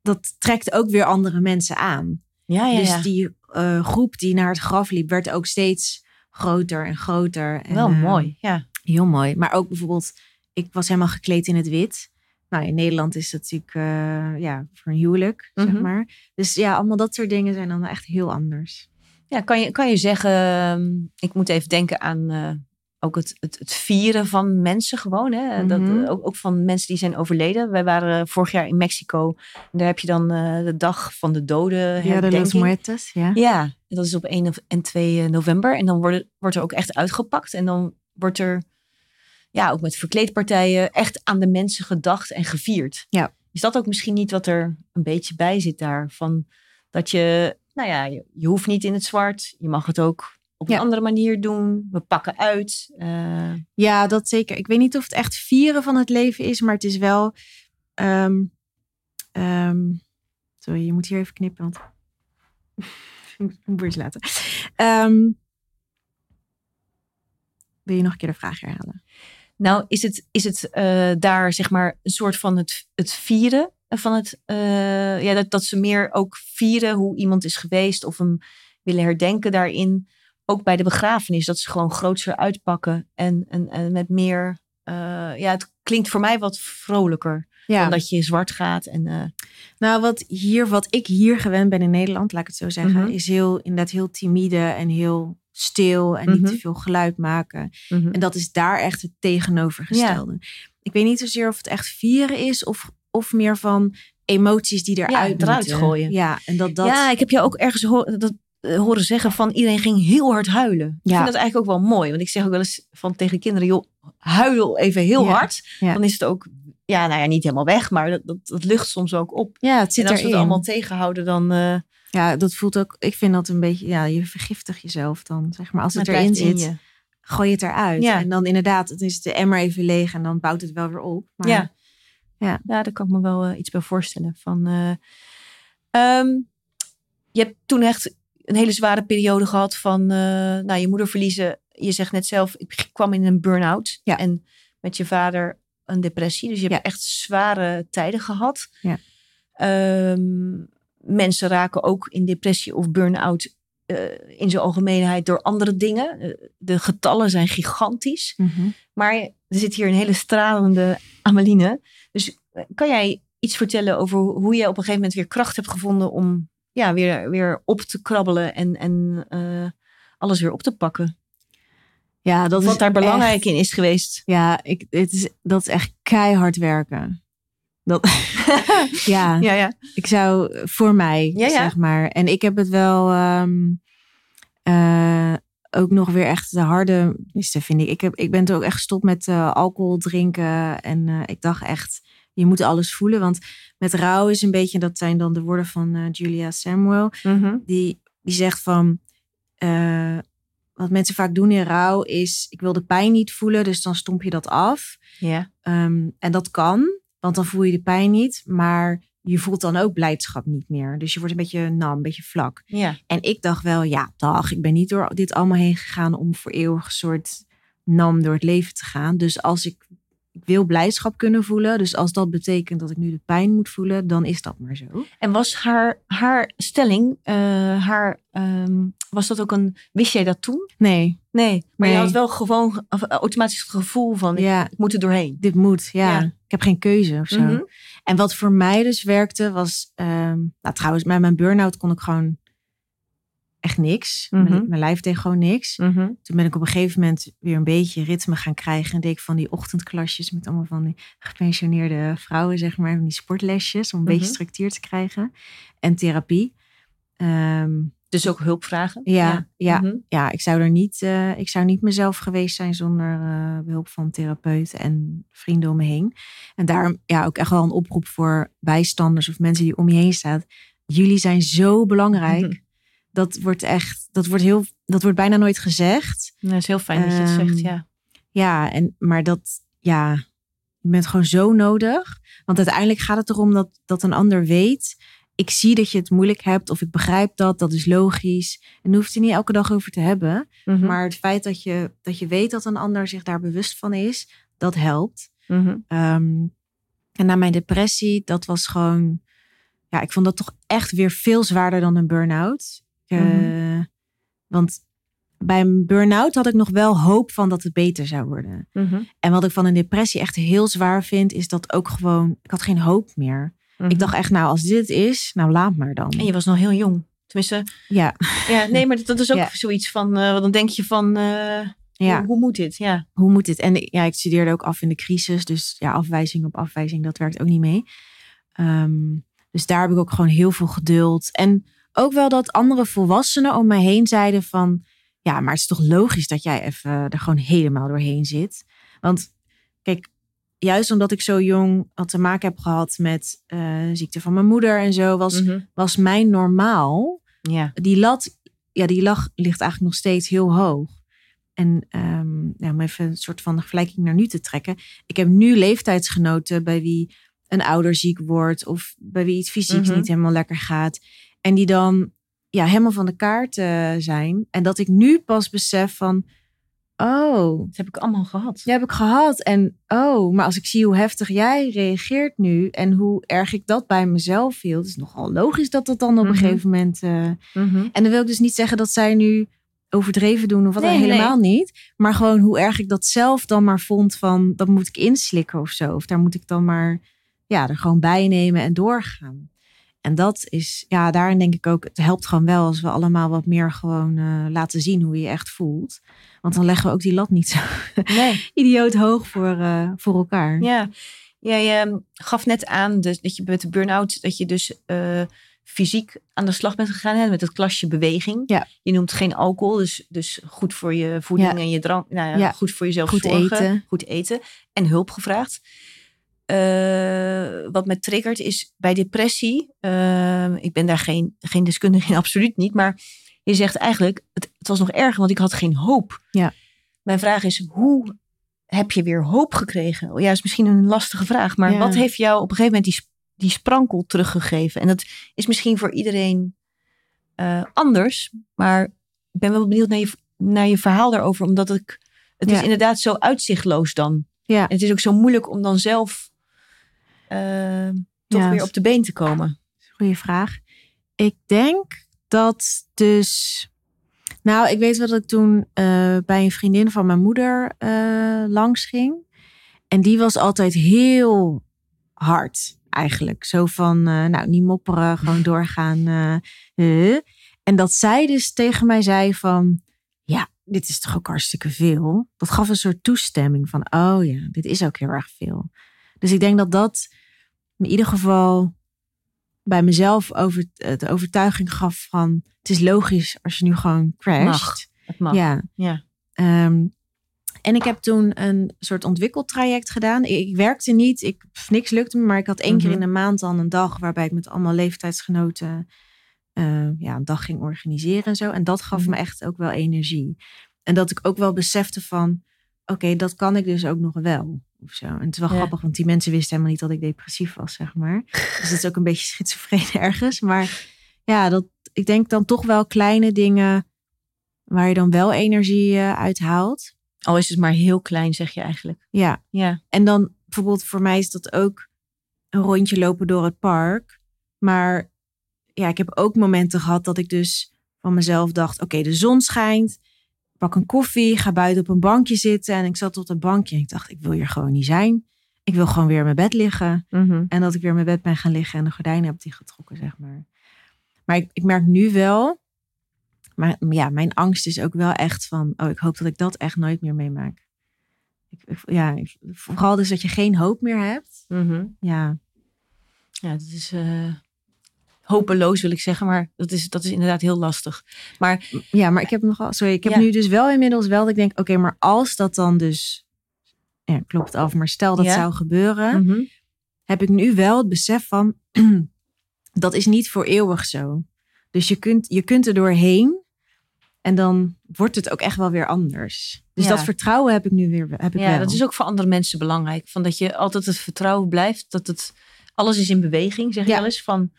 dat trekt ook weer andere mensen aan. Ja, ja, dus ja. die eh, groep die naar het graf liep, werd ook steeds groter en groter. En, Wel eh, mooi. Ja. Heel mooi. Maar ook bijvoorbeeld, ik was helemaal gekleed in het wit. Nou, in Nederland is dat natuurlijk eh, ja, voor een huwelijk, zeg Mhm. maar. Dus ja, allemaal dat soort dingen zijn dan echt heel anders. Ja, kan je, kan je zeggen, ehm, ik moet even denken aan eh, ook het, het, het vieren van mensen gewoon. Hè? dat, Mhm. ook, ook van mensen die zijn overleden. Wij waren vorig jaar in Mexico. En daar heb je dan eh, de dag van de doden Ja, de Los ja. Ja, dat is op 1 of- en 2 november. En dan wordt, wordt er ook echt uitgepakt. En dan wordt er, ja, ook met verkleedpartijen, echt aan de mensen gedacht en gevierd. Ja. Is dat ook misschien niet wat er een beetje bij zit daar? Van dat je, nou ja, je, je hoeft niet in het zwart. Je mag het ook op Ja. een andere manier doen. We pakken uit. Eh, Ja, dat zeker. Ik weet niet of het echt vieren van het leven is, maar het is wel. ehm, ehm, sorry, je moet hier even knippen, want. ik moet laten. Ehm, wil je nog een keer de vraag herhalen? Nou, is het, is het eh, daar zeg maar een soort van het, het vieren van het, eh, ja, dat, dat ze meer ook vieren hoe iemand is geweest of hem willen herdenken daarin. Ook bij de begrafenis, dat ze gewoon grootser uitpakken en, en, en met meer, eh, ja, het klinkt voor mij wat vrolijker Ja. dan dat je zwart gaat. En, Nou, wat, hier, wat ik hier gewend ben in Nederland, laat ik het zo zeggen, Mhm. is heel, inderdaad heel timide en heel stil en niet Mhm. te veel geluid maken. mhm. En dat is daar echt het tegenovergestelde. Ik weet niet zozeer of het echt vieren is of, of meer van emoties die eruit eruit moeten. gooien. Ja, en dat dat... Ja, ik heb je ook ergens dat, eh, horen zeggen van iedereen ging heel hard huilen. Ik Ja. vind dat eigenlijk ook wel mooi. Want ik zeg ook wel eens van tegen kinderen, joh, huil even heel Ja. hard. Ja. Dan is het ook, ja, nou ja, niet helemaal weg, maar dat, dat, dat lucht soms ook op. ja, het zit en als we het allemaal tegenhouden, dan eh Ja, dat voelt ook... Ik vind dat een beetje... Ja, je vergiftigt jezelf dan, zeg maar. Als het erin zit, je. gooi je het eruit. Ja. En dan inderdaad, het is de emmer even leeg en dan bouwt het wel weer op. Maar Ja. Ja. ja, daar kan ik me wel eh, iets bij voorstellen. Van, eh, ehm, je hebt toen echt een hele zware periode gehad van eh, nou, je moeder verliezen. Je zegt net zelf, ik kwam in een burn-out. Ja. En met je vader een depressie. Dus je hebt Ja. echt zware tijden gehad. Ja. Ehm, mensen raken ook in depressie of burn-out eh, in zijn algemeenheid door andere dingen. Eh, de getallen zijn gigantisch. Mhm. Maar er zit hier een hele stralende Ameline. Dus eh, kan jij iets vertellen over hoe je op een gegeven moment weer kracht hebt gevonden om ja, weer, weer op te krabbelen en, en alles weer op te pakken? ja, dat Wat is daar belangrijk echt- in is geweest. Ja, ik, het is, dat is echt keihard werken. Dat, ja, Ja, ja. ik zou voor mij, Ja, zeg maar. En ik heb het wel ehm, eh, ook nog weer echt de harde, tenminste vind ik. Ik, heb, ik ben toen ook echt gestopt met eh, alcohol drinken. En eh, ik dacht echt, je moet alles voelen. Want met rouw is een beetje, dat zijn dan de woorden van eh, Julia Samuel. Mhm. Die, die zegt van, eh, wat mensen vaak doen in rouw is, ik wil de pijn niet voelen, dus dan stomp je dat af. ja. Ehm, en dat kan, want dan voel je de pijn niet, maar je voelt dan ook blijdschap niet meer. Dus je wordt een beetje nam, een beetje vlak. Ja. En ik dacht wel, ja, dag, ik ben niet door dit allemaal heen gegaan om voor eeuwig soort nam door het leven te gaan. Dus als ik, ik wil blijdschap kunnen voelen, dus als dat betekent dat ik nu de pijn moet voelen, dan is dat maar zo. En was haar, haar stelling, eh, haar, ehm, was dat ook een, wist jij dat toen? Nee, Nee, maar je had wel gewoon eh, automatisch het gevoel van, ja, ik moet er doorheen. dit moet, ja. Ja. Ik heb geen keuze of zo. Mhm. En wat voor mij dus werkte was, ehm, nou trouwens, met mijn burn-out kon ik gewoon echt niks. Mhm. mijn, mijn lijf deed gewoon niks. Mhm. Toen ben ik op een gegeven moment weer een beetje ritme gaan krijgen. En deed ik van die ochtendklasjes met allemaal van die gepensioneerde vrouwen, zeg maar. Van die sportlesjes om een beetje Mhm. structuur te krijgen. En therapie. Ehm, Dus ook hulp vragen. ja, ja, ja, ik zou er niet, eh, ik zou niet mezelf geweest zijn zonder eh, behulp van therapeuten en vrienden om me heen. En daarom ja, ook echt wel een oproep voor bijstanders of mensen die om je heen staan. Jullie zijn zo belangrijk. Dat wordt echt, dat wordt heel, dat wordt bijna nooit gezegd. Dat is heel fijn dat je het Ehm, zegt, ja. Ja, en, maar dat, ja, je bent gewoon zo nodig. Want uiteindelijk gaat het erom dat, dat een ander weet. Ik zie dat je het moeilijk hebt of ik begrijp dat, dat is logisch. En daar hoeft je niet elke dag over te hebben. Mhm. Maar het feit dat je, dat je weet dat een ander zich daar bewust van is, dat helpt. Mhm. Ehm, en na mijn depressie, dat was gewoon, ja, ik vond dat toch echt weer veel zwaarder dan een burn-out. Eh, Mhm. Want bij een burn-out had ik nog wel hoop van dat het beter zou worden. Mhm. En wat ik van een depressie echt heel zwaar vind, is dat ook gewoon, ik had geen hoop meer. Mhm. Ik dacht echt, nou, als dit is, nou laat maar dan. En je was nog heel jong. Tenminste, Ja, ja, nee, maar dat is ook Ja. zoiets van, eh, dan denk je van, eh, ja. hoe, hoe moet dit? Ja. hoe moet dit? En ja, ik studeerde ook af in de crisis. Dus ja, afwijzing op afwijzing, dat werkt ook niet mee. Ehm, dus daar heb ik ook gewoon heel veel geduld. En ook wel dat andere volwassenen om mij heen zeiden van... Ja, maar het is toch logisch dat jij even er gewoon helemaal doorheen zit. Want kijk, juist omdat ik zo jong had te maken heb gehad met eh, ziekte van mijn moeder en zo... Was, Mhm. was mijn normaal ja. die lat, ja, die lag ligt eigenlijk nog steeds heel hoog. En ja, om even een soort van vergelijking naar nu te trekken. Ik heb nu leeftijdsgenoten bij wie een ouder ziek wordt of bij wie iets fysiek Mhm. niet helemaal lekker gaat. En die dan ja, helemaal van de kaart eh, zijn. En dat ik nu pas besef van, oh, Dat heb ik allemaal gehad. die heb ik gehad. En oh, maar als ik zie hoe heftig jij reageert nu en hoe erg ik dat bij mezelf hield, is nogal logisch dat dat dan op een Mhm. gegeven moment. eh, Mhm. en dan wil ik dus niet zeggen dat zij nu overdreven doen of wat Nee, helemaal niet. Maar gewoon hoe erg ik dat zelf dan maar vond van dat moet ik inslikken of zo. Of daar moet ik dan maar ja, er gewoon bij nemen en doorgaan. En dat is, ja, daarin denk ik ook, het helpt gewoon wel als we allemaal wat meer gewoon eh, laten zien hoe je je echt voelt. Want dan leggen we ook die lat niet zo Nee. idioot hoog voor, eh, voor elkaar. Ja, jij ehm, gaf net aan dus, dat je met de burn-out, dat je dus eh, fysiek aan de slag bent gegaan hè, met het klasje beweging. Ja. Je noemt geen alcohol, dus, dus goed voor je voeding Ja. en je drank. Nou ja, Ja. goed voor jezelf Goed zorgen. eten. Goed eten en hulp gevraagd. Eh, wat me triggert is bij depressie. eh, ik ben daar geen, geen deskundige in, absoluut niet. Maar je zegt eigenlijk, het, het was nog erger, want ik had geen hoop. Ja. Mijn vraag is, hoe heb je weer hoop gekregen? Ja, is misschien een lastige vraag. Maar Ja. wat heeft jou op een gegeven moment die, die sprankel teruggegeven? En dat is misschien voor iedereen eh, anders. Maar ik ben wel benieuwd naar je, naar je verhaal daarover. Omdat ik, het Ja. is inderdaad zo uitzichtloos dan. Ja. En het is ook zo moeilijk om dan zelf eh, toch Ja. weer op de been te komen. Goeie vraag. Ik denk dat dus. Nou, ik weet wel dat ik toen eh, bij een vriendin van mijn moeder eh, langs ging. En die was altijd heel hard, eigenlijk. Zo van, eh, nou, niet mopperen, gewoon doorgaan. En dat zij dus tegen mij zei van, ja, dit is toch ook hartstikke veel. Dat gaf een soort toestemming van, oh ja, dit is ook heel erg veel. Dus ik denk dat dat in ieder geval bij mezelf over, de overtuiging gaf van het is logisch als je nu gewoon crasht. Mag. Het mag. Ja. Ja. Ehm, en ik heb toen een soort ontwikkeltraject gedaan. Ik, ik werkte niet, ik, niks lukte me, maar ik had één keer Mhm. in de maand dan een dag waarbij ik met allemaal leeftijdsgenoten eh, ja, een dag ging organiseren en zo. En dat gaf Mhm. me echt ook wel energie. En dat ik ook wel besefte van, oké, dat kan ik dus ook nog wel. Of zo. En het is wel Ja. grappig, want die mensen wisten helemaal niet dat ik depressief was, zeg maar. Dus het is ook een beetje schizofreen ergens. Maar ja, dat, ik denk dan toch wel kleine dingen waar je dan wel energie eh, uit haalt. Al is het maar heel klein, zeg je eigenlijk. Ja, Ja. en dan bijvoorbeeld voor mij is dat ook een rondje lopen door het park. Maar ja, ik heb ook momenten gehad dat ik dus van mezelf dacht: oké, de zon schijnt. Pak een koffie, ga buiten op een bankje zitten. En ik zat op dat bankje en ik dacht: ik wil hier gewoon niet zijn. Ik wil gewoon weer in mijn bed liggen. Mhm. En dat ik weer in mijn bed ben gaan liggen en de gordijnen heb dichtgetrokken, zeg maar. Maar ik, ik merk nu wel Maar ja, mijn angst is ook wel echt van, oh, ik hoop dat ik dat echt nooit meer meemaak. Ik, ik- ja, vooral dus dat je geen hoop meer hebt. Ja, Ja, dat is eh, hopeloos wil ik zeggen, maar dat is, dat is inderdaad heel lastig. Maar ja maar ik heb nogal, sorry, ik heb Ja. nu dus wel inmiddels wel dat ik denk, oké, maar als dat dan dus, ja, klopt af, maar stel dat Ja. zou gebeuren, Mhm. heb ik nu wel het besef van, dat is niet voor eeuwig zo. Dus je kunt, je kunt er doorheen en dan wordt het ook echt wel weer anders. Dus Ja. dat vertrouwen heb ik nu weer heb ik ja, wel. dat is ook voor andere mensen belangrijk. Van dat je altijd het vertrouwen blijft. Dat het alles is in beweging, zeg je Ja. wel eens. Van,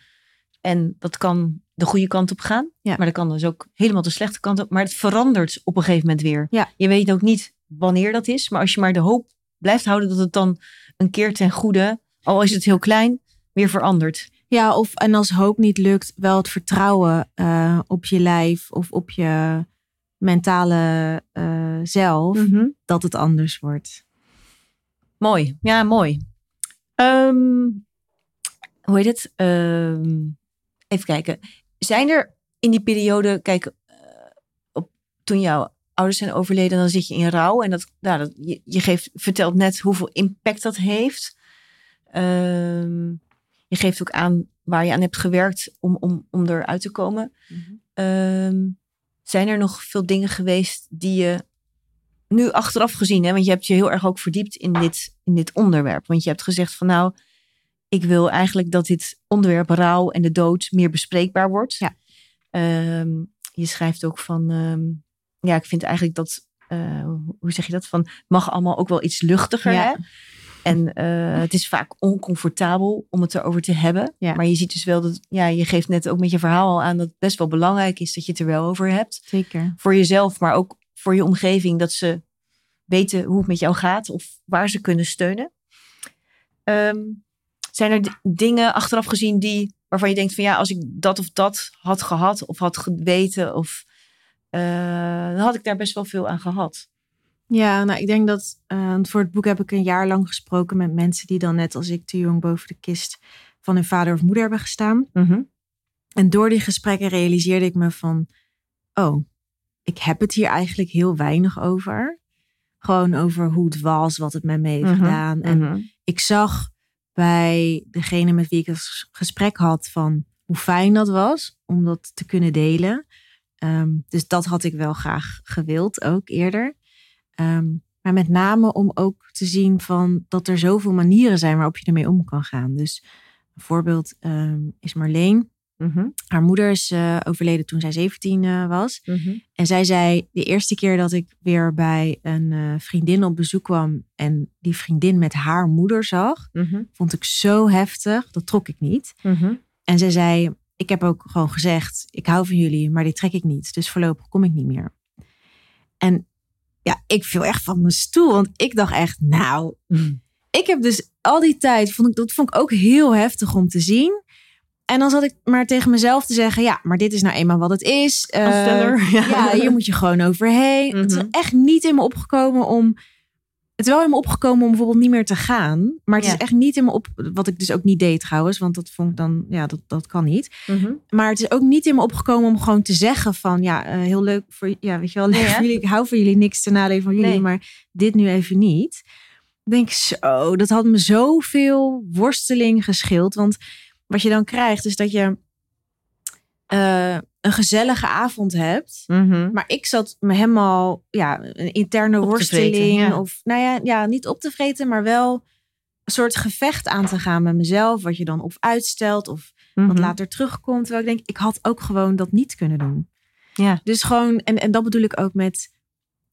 en dat kan de goede kant op gaan. Ja. Maar dat kan dus ook helemaal de slechte kant op. Maar het verandert op een gegeven moment weer. Ja. Je weet ook niet wanneer dat is. Maar als je maar de hoop blijft houden dat het dan een keer ten goede, al is het heel klein, weer verandert. Ja, of en als hoop niet lukt, wel het vertrouwen eh, op je lijf of op je mentale eh, zelf, Mhm. dat het anders wordt. Mooi, ja, mooi. Ehm, hoe heet het? Ehm, even kijken. Zijn er in die periode, kijk, eh, op, toen jouw ouders zijn overleden, dan zit je in rouw. En dat, nou, dat, je, je geeft, vertelt net hoeveel impact dat heeft. Ehm, je geeft ook aan waar je aan hebt gewerkt om, om, om eruit te komen. Ehm, zijn er nog veel dingen geweest die je nu achteraf gezien, hè, want je hebt je heel erg ook verdiept in dit, in dit onderwerp. Want je hebt gezegd van nou, ik wil eigenlijk dat dit onderwerp rouw en de dood meer bespreekbaar wordt. Ja. Ehm, je schrijft ook van, ehm, ja, ik vind eigenlijk dat, eh, hoe zeg je dat, van mag allemaal ook wel iets luchtiger. Ja. Hè? En eh, het is vaak oncomfortabel om het erover te hebben. Ja. Maar je ziet dus wel dat, ja, je geeft net ook met je verhaal al aan dat het best wel belangrijk is dat je het er wel over hebt Zeker. voor jezelf, maar ook voor je omgeving, dat ze weten hoe het met jou gaat of waar ze kunnen steunen. Ehm, zijn er dingen achteraf gezien die, waarvan je denkt van ja, als ik dat of dat had gehad of had geweten, of, eh, dan had ik daar best wel veel aan gehad. Ja, nou ik denk dat eh, voor het boek heb ik een jaar lang gesproken met mensen die dan net als ik te jong boven de kist van hun vader of moeder hebben gestaan. En door die gesprekken realiseerde ik me van, oh, ik heb het hier eigenlijk heel weinig over. Gewoon over hoe het was, wat het met me heeft Mhm, gedaan. En Mhm. ik zag bij degene met wie ik het ges- gesprek had van hoe fijn dat was om dat te kunnen delen. Ehm, dus dat had ik wel graag gewild ook eerder. Ehm, maar met name om ook te zien van dat er zoveel manieren zijn waarop je ermee om kan gaan. Dus een voorbeeld ehm, is Marleen. Mhm. Haar moeder is eh, overleden toen zij 17 eh, was. Mhm. En zij zei, de eerste keer dat ik weer bij een eh, vriendin op bezoek kwam en die vriendin met haar moeder zag, Mhm. vond ik zo heftig. Dat trok ik niet. En zij zei, ik heb ook gewoon gezegd, ik hou van jullie, maar dit trek ik niet. Dus voorlopig kom ik niet meer. En ja, ik viel echt van mijn stoel, want ik dacht echt, nou, ik heb dus al die tijd, vond ik, dat vond ik ook heel heftig om te zien. En dan zat ik maar tegen mezelf te zeggen, ja, maar dit is nou eenmaal wat het is. Eh, Afsteller. ja, hier moet je gewoon overheen. Het is Mhm. echt niet in me opgekomen om. Het is wel in me opgekomen om bijvoorbeeld niet meer te gaan. Maar het Ja. is echt niet in me op. Wat ik dus ook niet deed trouwens. Want dat vond ik dan. Ja, dat, dat kan niet. Mhm. Maar het is ook niet in me opgekomen om gewoon te zeggen van. Ja, eh, heel leuk voor. Ja, weet je wel. Leuk Ja, ja. voor jullie. Ik hou van jullie. Niks ten nadele van jullie. Nee. Maar dit nu even niet. Ik denk zo. Dat had me zoveel worsteling geschild. Want wat je dan krijgt is dat je. eh, een gezellige avond hebt. Mhm. Maar ik zat me helemaal, ja, een interne Op worsteling. vreten, ja. Of, nou ja, ja, niet op te vreten, maar wel een soort gevecht aan te gaan met mezelf. Wat je dan of uitstelt of wat Mhm. later terugkomt. Terwijl ik denk, ik had ook gewoon dat niet kunnen doen. Ja. Dus gewoon, en, en dat bedoel ik ook met,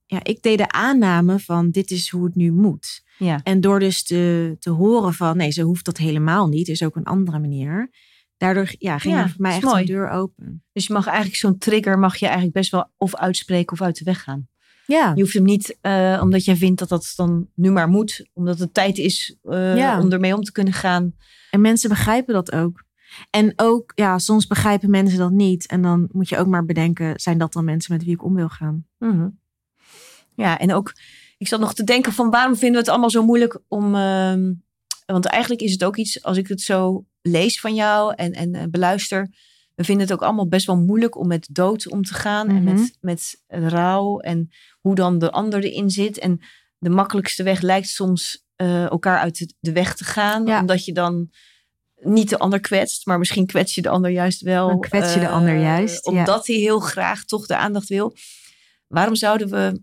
ja, ik deed de aanname van dit is hoe het nu moet. Ja. En door dus te, te horen van, nee, ze hoeft dat helemaal niet. Is ook een andere manier. Daardoor ja, ging Ja, er voor mij echt mooi. een deur open. Dus je mag eigenlijk zo'n trigger mag je eigenlijk best wel of uitspreken of uit de weg gaan. Ja, Je hoeft hem niet, eh, omdat jij vindt dat dat dan nu maar moet, omdat het tijd is eh, Ja. om ermee om te kunnen gaan. En mensen begrijpen dat ook. En ook, ja, soms begrijpen mensen dat niet. En dan moet je ook maar bedenken, zijn dat dan mensen met wie ik om wil gaan? Mhm. Ja, en ook, ik zat nog te denken van waarom vinden we het allemaal zo moeilijk om, ehm, want eigenlijk is het ook iets, als ik het zo lees van jou en, en, eh, beluister, we vinden het ook allemaal best wel moeilijk om met dood om te gaan. En Mhm. met, met rouw en hoe dan de ander erin zit. En de makkelijkste weg lijkt soms eh, elkaar uit de- de weg te gaan. Ja. Omdat je dan niet de ander kwetst, maar misschien kwets je de ander juist wel. Dan kwets je de eh, ander juist, ja. Omdat hij heel graag toch de aandacht wil. Waarom zouden we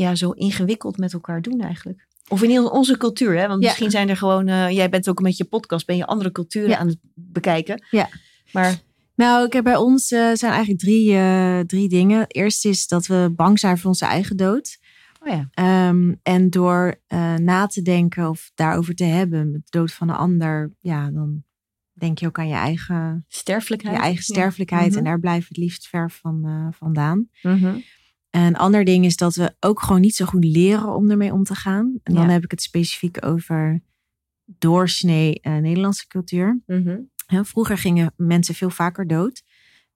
ja, zo ingewikkeld met elkaar doen eigenlijk? Of in onze cultuur, hè? Want Ja. misschien zijn er gewoon... eh, jij bent ook met je podcast, ben je andere culturen Ja. aan het bekijken. Ja. Maar Nou, ik heb bij ons eh, zijn eigenlijk drie, eh, drie dingen. Eerst is dat we bang zijn voor onze eigen dood. oh ja, Ehm, en door na te denken of daarover te hebben, met de dood van een ander, ja, dan denk je ook aan je eigen, sterfelijkheid. je eigen sterfelijkheid. Mhm. En daar blijven we het liefst ver van vandaan. Mhm. Een ander ding is dat we ook gewoon niet zo goed leren om ermee om te gaan. En dan Ja. heb ik het specifiek over doorsnee eh, Nederlandse cultuur. Mhm. Vroeger gingen mensen veel vaker dood.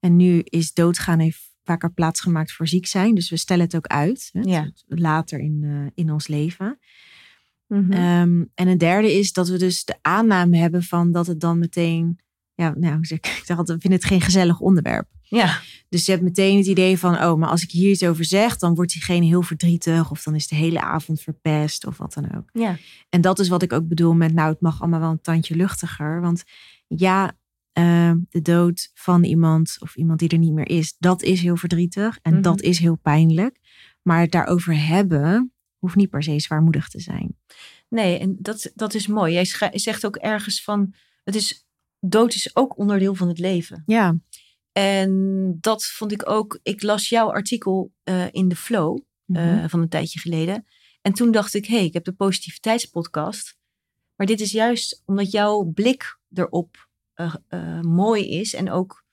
En nu is doodgaan heeft vaker plaatsgemaakt voor ziek zijn. Dus we stellen het ook uit. Hè, Ja. Later in, eh, in ons leven. Mhm. Ehm, en een derde is dat we dus de aanname hebben van dat het dan meteen... Ja, nou, zeg ik, ik zeg we vinden het geen gezellig onderwerp. Ja, Dus je hebt meteen het idee van, oh, maar als ik hier iets over zeg, dan wordt diegene heel verdrietig. Of dan is de hele avond verpest of wat dan ook. ja. En dat is wat ik ook bedoel met, nou, het mag allemaal wel een tandje luchtiger. Want ja, eh, de dood van iemand of iemand die er niet meer is, dat is heel verdrietig en Mhm. dat is heel pijnlijk. Maar het daarover hebben hoeft niet per se zwaarmoedig te zijn. Nee, en dat, dat is mooi. Jij zegt ook ergens van, het is, dood is ook onderdeel van het leven. Ja, En dat vond ik ook, ik las jouw artikel eh, in de Flow eh, Mhm. van een tijdje geleden. En toen dacht ik, hé, hey, ik heb de positiviteitspodcast. Maar dit is juist omdat jouw blik erop eh, mooi is. En ook,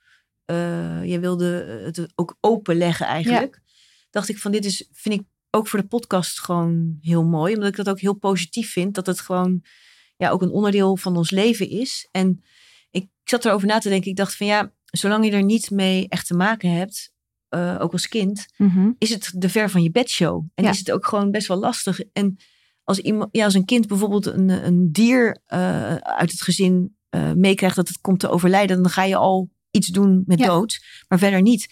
je wilde het ook openleggen eigenlijk. Dacht ik van, dit is, vind ik ook voor de podcast gewoon heel mooi. Omdat ik dat ook heel positief vind. Dat het gewoon ja, ook een onderdeel van ons leven is. En ik zat erover na te denken. Ik dacht van ja, zolang je er niet mee echt te maken hebt. eh, ook als kind Mhm. is het de ver van je bedshow. En Ja. is het ook gewoon best wel lastig. En als, iemand, ja, als een kind bijvoorbeeld een, een dier eh, uit het gezin eh, meekrijgt dat het komt te overlijden, dan ga je al iets doen met Ja. dood, maar verder niet.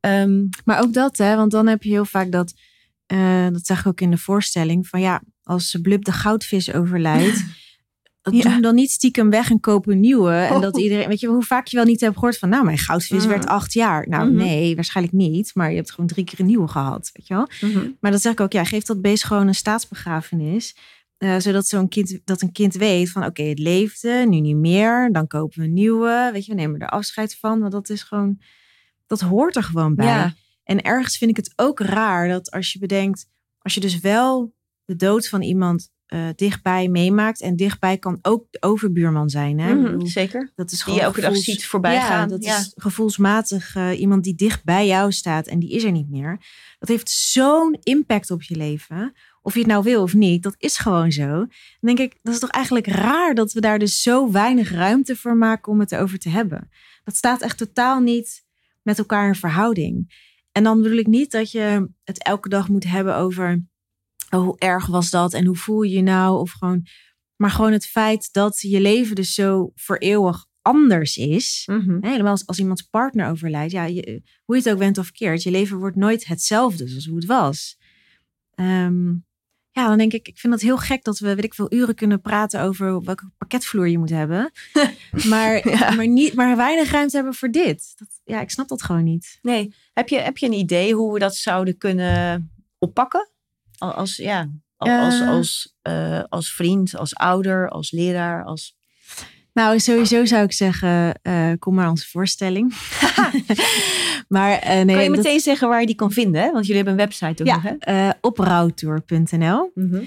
Ehm, Maar ook dat, hè, want dan heb je heel vaak dat, dat zeg ik ook in de voorstelling, van ja, als Blub de goudvis overlijdt, Ja. hem dan niet stiekem weg en koop een nieuwe. En dat Oh. iedereen, weet je, hoe vaak je wel niet hebt gehoord van, nou, mijn goudvis Mm. werd acht jaar. Nou, Mhm. nee, waarschijnlijk niet, maar je hebt gewoon drie keer een nieuwe gehad, weet je wel. Maar dat zeg ik ook, ja, geef dat beest gewoon een staatsbegrafenis. eh, zodat zo'n kind, dat een kind weet van oké, het leefde, nu niet meer. Dan kopen we een nieuwe. Weet je, we nemen er afscheid van. Want dat is gewoon, dat hoort er gewoon bij. Ja. En ergens vind ik het ook raar dat als je bedenkt, als je dus wel de dood van iemand eh, dichtbij meemaakt. En dichtbij kan ook de overbuurman zijn. Hè? Mhm, bedoel, zeker. dat is Die gewoon je elke dag ziet voorbij ja, gaan. Dat Ja. is gevoelsmatig eh, iemand die dicht bij jou staat en die is er niet meer. Dat heeft zo'n impact op je leven. Of je het nou wil of niet, dat is gewoon zo. Dan denk ik, dat is toch eigenlijk raar dat we daar dus zo weinig ruimte voor maken om het erover te hebben. Dat staat echt totaal niet met elkaar in verhouding. En dan bedoel ik niet dat je het elke dag moet hebben over oh, hoe erg was dat en hoe voel je je nou? Of gewoon, maar gewoon het feit dat je leven dus zo voor eeuwig anders is. Mhm. Helemaal als, als iemands partner overlijdt. Ja, je, hoe je het ook went of keert. Je leven wordt nooit hetzelfde zoals hoe het was. Ehm, ja, dan denk ik, ik vind het heel gek dat we, weet ik veel, uren kunnen praten over welke pakketvloer je moet hebben. Maar, Ja. maar, niet, maar weinig ruimte hebben voor dit. Dat, ja, ik snap dat gewoon niet. Nee, heb je, heb je een idee hoe we dat zouden kunnen oppakken? Al- Als, ja, al- als, als, eh, als vriend, als ouder, als leraar, als... Nou, sowieso zou ik zeggen, eh, kom maar onze voorstelling. maar eh, nee, kan je dat- meteen zeggen waar je die kan vinden? Hè? Want jullie hebben een website ook nog, hè? ja, oprouwtour.nl. Mhm.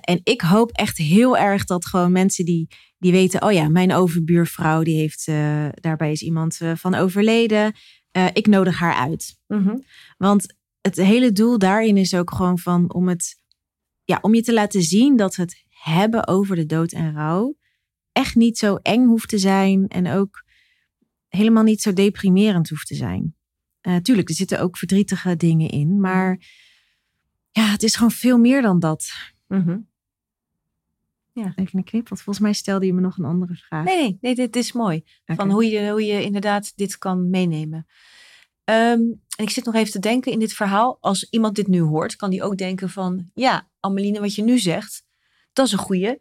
En ik hoop echt heel erg dat gewoon mensen die, die weten, oh ja, mijn overbuurvrouw, die heeft, daarbij is iemand van overleden. Ik nodig haar uit. Mhm. Want het hele doel daarin is ook gewoon van om het, ja, om je te laten zien dat het hebben over de dood en rouw echt niet zo eng hoeft te zijn en ook helemaal niet zo deprimerend hoeft te zijn. Eh, tuurlijk, er zitten ook verdrietige dingen in, maar ja, het is gewoon veel meer dan dat. Mhm. ja. even een knip. Want volgens mij stelde je me nog een andere vraag. Nee, nee, nee dit is mooi. Van hoe je, hoe je inderdaad dit kan meenemen. Ehm, en ik zit nog even te denken in dit verhaal. Als iemand dit nu hoort, kan die ook denken van... Ja, Ameline, wat je nu zegt, dat is een goeie.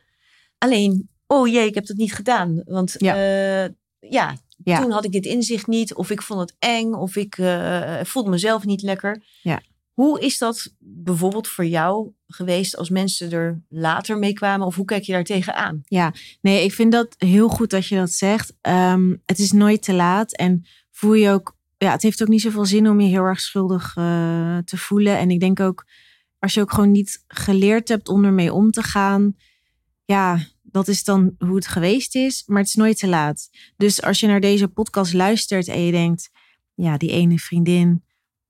Alleen, oh jee, ik heb dat niet gedaan. Want ja, uh, ja, toen had ik dit inzicht niet. Of ik vond het eng. Of ik uh, voelde mezelf niet lekker. Ja. Hoe is dat bijvoorbeeld voor jou geweest als mensen er later mee kwamen? Of hoe kijk je daar tegenaan? Ja, nee, ik vind dat heel goed dat je dat zegt. Um, het is nooit te laat. En voel je ook, ja, het heeft ook niet zoveel zin om je heel erg schuldig uh, te voelen. En ik denk ook, als je ook gewoon niet geleerd hebt om ermee om te gaan, ja, dat is dan hoe het geweest is. Maar het is nooit te laat. Dus als je naar deze podcast luistert en je denkt, ja, die ene vriendin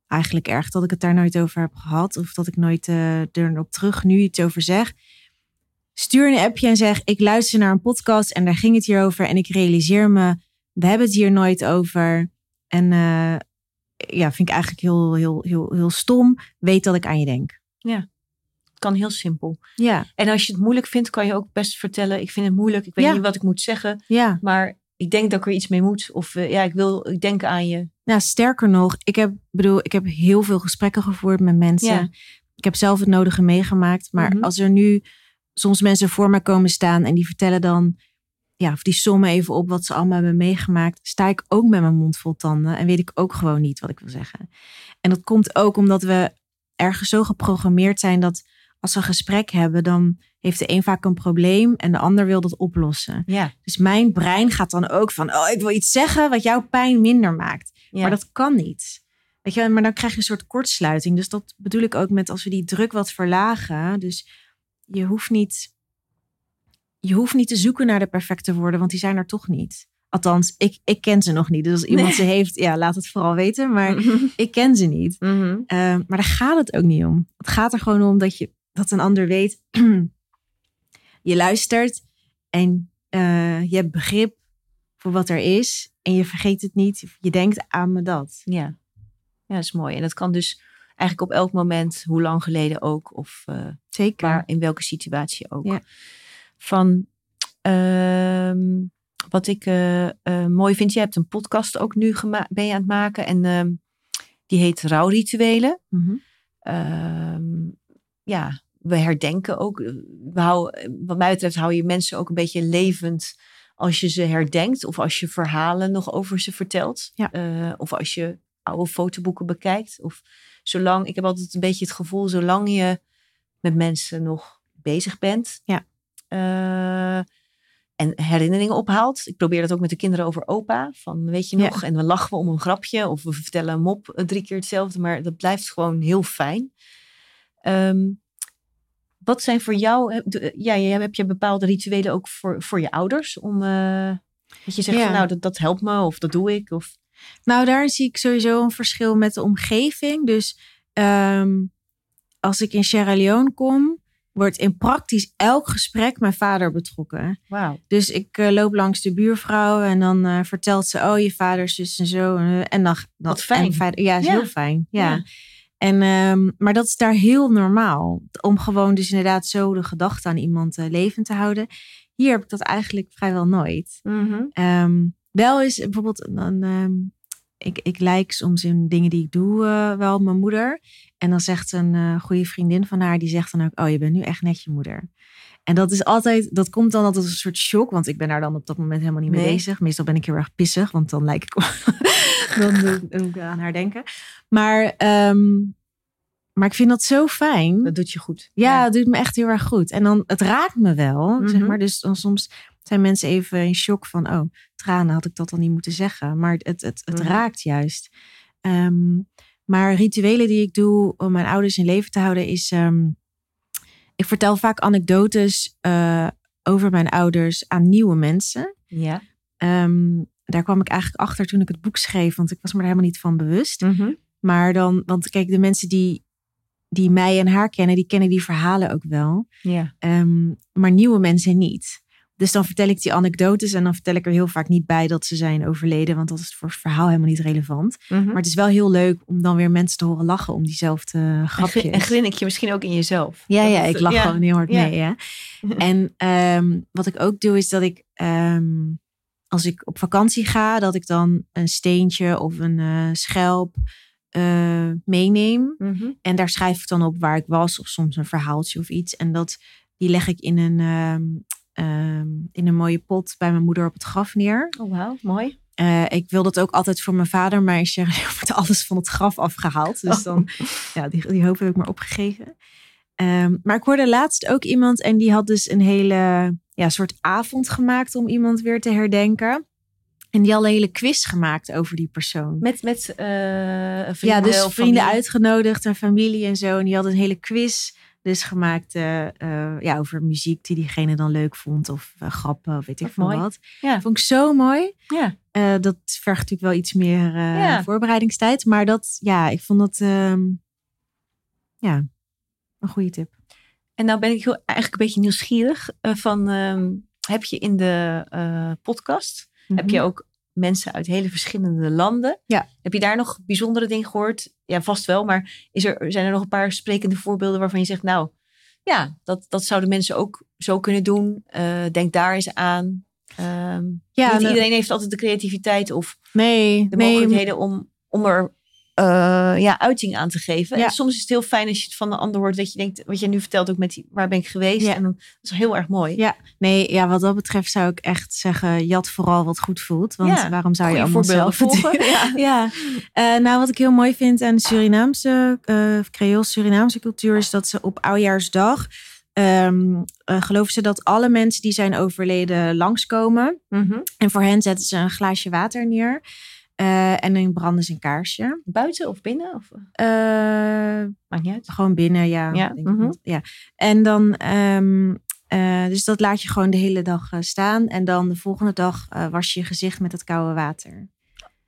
eigenlijk erg dat ik het daar nooit over heb gehad. Of dat ik nooit uh, er op terug nu iets over zeg. Stuur een appje en zeg: Ik luister naar een podcast en daar ging het hier over. En ik realiseer me, we hebben het hier nooit over. En uh, ja, vind ik eigenlijk heel, heel, heel, heel stom. Weet dat ik aan je denk. Ja, kan heel simpel. Ja. En als je het moeilijk vindt, kan je ook best vertellen: Ik vind het moeilijk, ik weet niet wat ik moet zeggen. Ja. Maar ik denk dat ik er iets mee moet. Of uh, ja, ik wil, ik denk aan je. Nou, sterker nog, ik heb, bedoel, ik heb heel veel gesprekken gevoerd met mensen. Ja. Ik heb zelf het nodige meegemaakt. Maar mm -hmm. als er nu soms mensen voor me komen staan en die vertellen dan, ja, of die sommen even op wat ze allemaal hebben meegemaakt, sta ik ook met mijn mond vol tanden en weet ik ook gewoon niet wat ik wil zeggen. En dat komt ook omdat we ergens zo geprogrammeerd zijn dat als we een gesprek hebben, dan heeft de een vaak een probleem en de ander wil dat oplossen. Ja. Dus mijn brein gaat dan ook van, oh, ik wil iets zeggen wat jouw pijn minder maakt. Ja. Maar dat kan niet. Weet je, maar dan krijg je een soort kortsluiting. Dus dat bedoel ik ook met als we die druk wat verlagen. Dus je hoeft niet, je hoeft niet te zoeken naar de perfecte woorden, want die zijn er toch niet. Althans, ik, ik ken ze nog niet. Dus als iemand nee. ze heeft, ja, laat het vooral weten. Maar ik ken ze niet. Mm -hmm. uh, maar daar gaat het ook niet om. Het gaat er gewoon om dat je dat een ander weet. je luistert en uh, je hebt begrip voor wat er is. En je vergeet het niet. Je denkt aan me dat. Ja. ja, dat is mooi. En dat kan dus eigenlijk op elk moment, hoe lang geleden ook. Of uh, Zeker. waar, in welke situatie ook. Ja. Van uh, wat ik uh, mooi vind. Je hebt een podcast ook nu ben je aan het maken. En ehm, die heet Rouwrituelen. Mm -hmm. ja, we herdenken ook. We houden, wat mij betreft hou je mensen ook een beetje levend als je ze herdenkt of als je verhalen nog over ze vertelt. Ja. Uh, of als je oude fotoboeken bekijkt. Of zolang, ik heb altijd een beetje het gevoel, zolang je met mensen nog bezig bent. Ja. Uh, en herinneringen ophaalt. Ik probeer dat ook met de kinderen over opa. Van weet je nog? Ja. En we lachen om een grapje. Of we vertellen een mop drie keer hetzelfde. Maar dat blijft gewoon heel fijn. Um, wat zijn voor jou, ja, heb je bepaalde rituelen ook voor, voor je ouders? Om, uh, dat je zegt, ja. van, nou, dat, dat helpt me of dat doe ik? Of... Nou, daar zie ik sowieso een verschil met de omgeving. Dus um, als ik in Sierra Leone kom, wordt in praktisch elk gesprek mijn vader betrokken. Wow. Dus ik uh, loop langs de buurvrouw en dan uh, vertelt ze, oh, je vader, zus en zo. En dan, Wat fijn. Ja, is ja. heel fijn. ja. ja. En, um, maar dat is daar heel normaal. Om gewoon dus inderdaad zo de gedachte aan iemand uh, levend te houden. Hier heb ik dat eigenlijk vrijwel nooit. Mm -hmm. um, wel is bijvoorbeeld, dan, um, ik, ik lijk soms in dingen die ik doe uh, wel mijn moeder. En dan zegt een uh, goede vriendin van haar, die zegt dan ook, oh je bent nu echt net je moeder. En dat is altijd, dat komt dan altijd als een soort shock, want ik ben daar dan op dat moment helemaal niet mee nee. bezig. Meestal ben ik heel erg pissig, want dan lijk ik, dan doe ik aan haar denken. Maar, um, maar ik vind dat zo fijn. Dat doet je goed. Ja, het doet me echt heel erg goed. En dan, het raakt me wel, mm -hmm. zeg maar. Dus dan soms zijn mensen even in shock van, oh, tranen had ik dat dan niet moeten zeggen. Maar het, het, het, mm -hmm. raakt juist. Um, maar rituelen die ik doe om mijn ouders in leven te houden is... Um, ik vertel vaak anekdotes uh, over mijn ouders aan nieuwe mensen. Ja. Um, daar kwam ik eigenlijk achter toen ik het boek schreef, want ik was me er helemaal niet van bewust. Mm -hmm. Maar dan, want kijk, de mensen die, die mij en haar kennen, die kennen die verhalen ook wel. Ja. Um, maar nieuwe mensen niet. Dus dan vertel ik die anekdotes en dan vertel ik er heel vaak niet bij dat ze zijn overleden, want dat is voor het verhaal helemaal niet relevant. Mm -hmm. Maar het is wel heel leuk om dan weer mensen te horen lachen om diezelfde grapjes. En grin ik je misschien ook in jezelf. Ja, ja, ik lach ja. gewoon heel hard ja. mee. En ehm, wat ik ook doe is dat ik ehm, als ik op vakantie ga, dat ik dan een steentje of een uh, schelp uh, meeneem. Mhm. En daar schrijf ik dan op waar ik was, of soms een verhaaltje of iets. En dat, die leg ik in een, ehm, ehm, in een mooie pot bij mijn moeder op het graf neer. Oh, wauw, mooi. Uh, ik wil dat ook altijd voor mijn vader, maar ik zeg, er wordt alles van het graf afgehaald. Dus dan, ja, die, die hoop heb ik maar opgegeven. Um, maar ik hoorde laatst ook iemand en die had dus een hele ja, soort avond gemaakt om iemand weer te herdenken. En die had een hele quiz gemaakt over die persoon. Met, met uh, vrienden, ja, dus vrienden familie? uitgenodigd en familie en zo. En die had een hele quiz dus gemaakt uh, uh, ja, over muziek die diegene dan leuk vond. Of grappen of weet ik veel wat. Ja. Vond ik zo mooi. Ja. Dat vergt natuurlijk wel iets meer Ja. voorbereidingstijd. Maar dat, ja, ik vond dat, um, ja, een goede tip. En nou ben ik heel, eigenlijk een beetje nieuwsgierig van, um, heb je in de podcast, mm -hmm. heb je ook mensen uit hele verschillende landen? Ja. Heb je daar nog bijzondere dingen gehoord? Ja, vast wel, maar is er, zijn er nog een paar sprekende voorbeelden waarvan je zegt, nou, ja, dat, dat zouden mensen ook zo kunnen doen. Uh, denk daar eens aan. Um, ja, niet nou, iedereen heeft altijd de creativiteit of nee, de nee, mogelijkheden om, om er uh, ja, uiting aan te geven. Ja. En soms is het heel fijn als je het van de ander hoort. Dat je denkt, wat je nu vertelt ook met die, waar ben ik geweest. Ja. En dan, dat is heel erg mooi. Ja, nee, ja, wat dat betreft zou ik echt zeggen, jat vooral wat goed voelt. Want Ja. waarom zou je allemaal zelf volgen. Ja. Eh, nou wat ik heel mooi vind aan de Surinaamse, uh, Creools Surinaamse cultuur is dat ze op oudjaarsdag um, uh, geloven ze dat alle mensen die zijn overleden langskomen. Mhm. En voor hen zetten ze een glaasje water neer. Uh, en dan branden ze een kaarsje. Buiten of binnen? Of? Uh, Maakt niet uit. gewoon binnen, ja. Ja, denk ik wel. ja. En dan, um, uh, dus dat laat je gewoon de hele dag staan. En dan de volgende dag was je je gezicht met het koude water.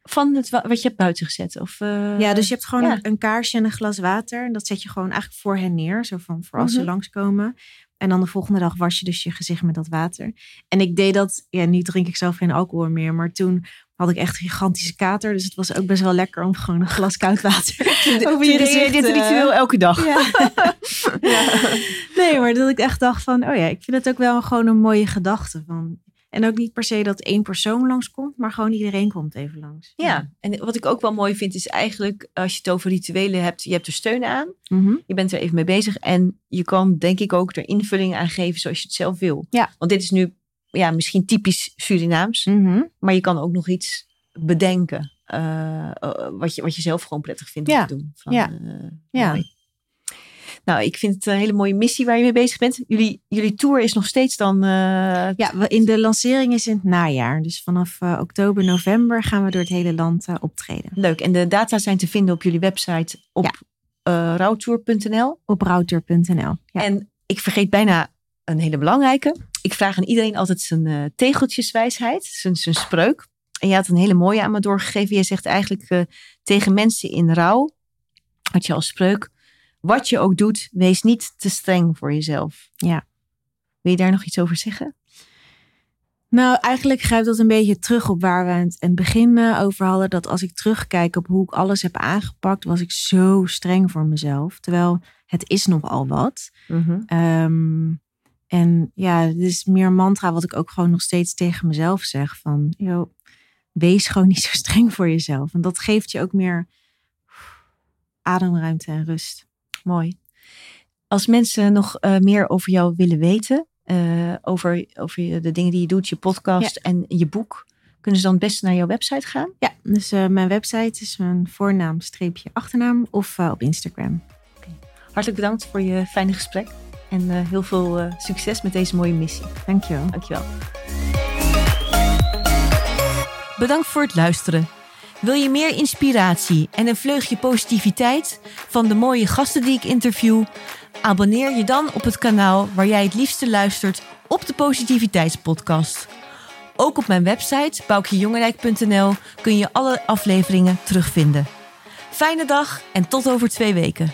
Van het wa- wat je hebt buiten gezet? Of, Ja, dus je hebt gewoon ja. een, een kaarsje en een glas water. En dat zet je gewoon eigenlijk voor hen neer. Zo van voor als ze Mhm. langskomen. En dan de volgende dag was je dus je gezicht met dat water. En ik deed dat, ja, nu drink ik zelf geen alcohol meer. Maar toen had ik echt een gigantische kater. Dus het was ook best wel lekker om gewoon een glas koud water over je gezicht dit eh, ritueel elke dag. Ja. Nee, maar dat ik echt dacht van, oh ja, ik vind het ook wel gewoon een mooie gedachte. Van, en ook niet per se dat één persoon langskomt, maar gewoon iedereen komt even langs. Ja, en wat ik ook wel mooi vind is eigenlijk als je het over rituelen hebt, je hebt er steun aan, Mhm. je bent er even mee bezig en je kan denk ik ook er invulling aan geven zoals je het zelf wil. Ja. Want dit is nu ja, misschien typisch Surinaams, Mhm. maar je kan ook nog iets bedenken eh, eh, wat, je, wat je zelf gewoon prettig vindt Ja. om te doen. Van, Ja. eh, Ja. mooi. Nou, ik vind het een hele mooie missie waar je mee bezig bent. Jullie, jullie tour is nog steeds dan... Ja, in de lancering is in het najaar. Dus vanaf oktober, november gaan we door het hele land optreden. Leuk. En de data zijn te vinden op jullie website op Ja. rouwtour.nl. Op router.nl. Ja. En ik vergeet bijna een hele belangrijke. Ik vraag aan iedereen altijd zijn eh, tegeltjeswijsheid, zijn, zijn spreuk. En je had een hele mooie aan me doorgegeven. Je zegt eigenlijk eh, tegen mensen in rouw, had je als spreuk, wat je ook doet, wees niet te streng voor jezelf. Ja. Wil je daar nog iets over zeggen? Nou, eigenlijk grijpt dat een beetje terug op waar we het in het begin eh, over hadden. Dat als ik terugkijk op hoe ik alles heb aangepakt, was ik zo streng voor mezelf. Terwijl het is nogal wat. Ehm, en ja, het is meer mantra wat ik ook gewoon nog steeds tegen mezelf zeg. Van, joh, wees gewoon niet zo streng voor jezelf. En dat geeft je ook meer ademruimte en rust. Mooi. Als mensen nog eh, meer over jou willen weten, eh, over, over de dingen die je doet, je podcast en je boek, kunnen ze dan het beste naar jouw website gaan? Ja, dus eh, mijn website is mijn voornaam streepje achternaam of op Instagram. Hartelijk bedankt voor je fijne gesprek en eh, heel veel eh, succes met deze mooie missie. Dankjewel. Dankjewel. Bedankt voor het luisteren. Wil je meer inspiratie en een vleugje positiviteit van de mooie gasten die ik interview? Abonneer je dan op het kanaal waar jij het liefste luistert op de Positiviteitspodcast. Ook op mijn website boukjejongerijk.nl kun je alle afleveringen terugvinden. Fijne dag en tot over twee weken.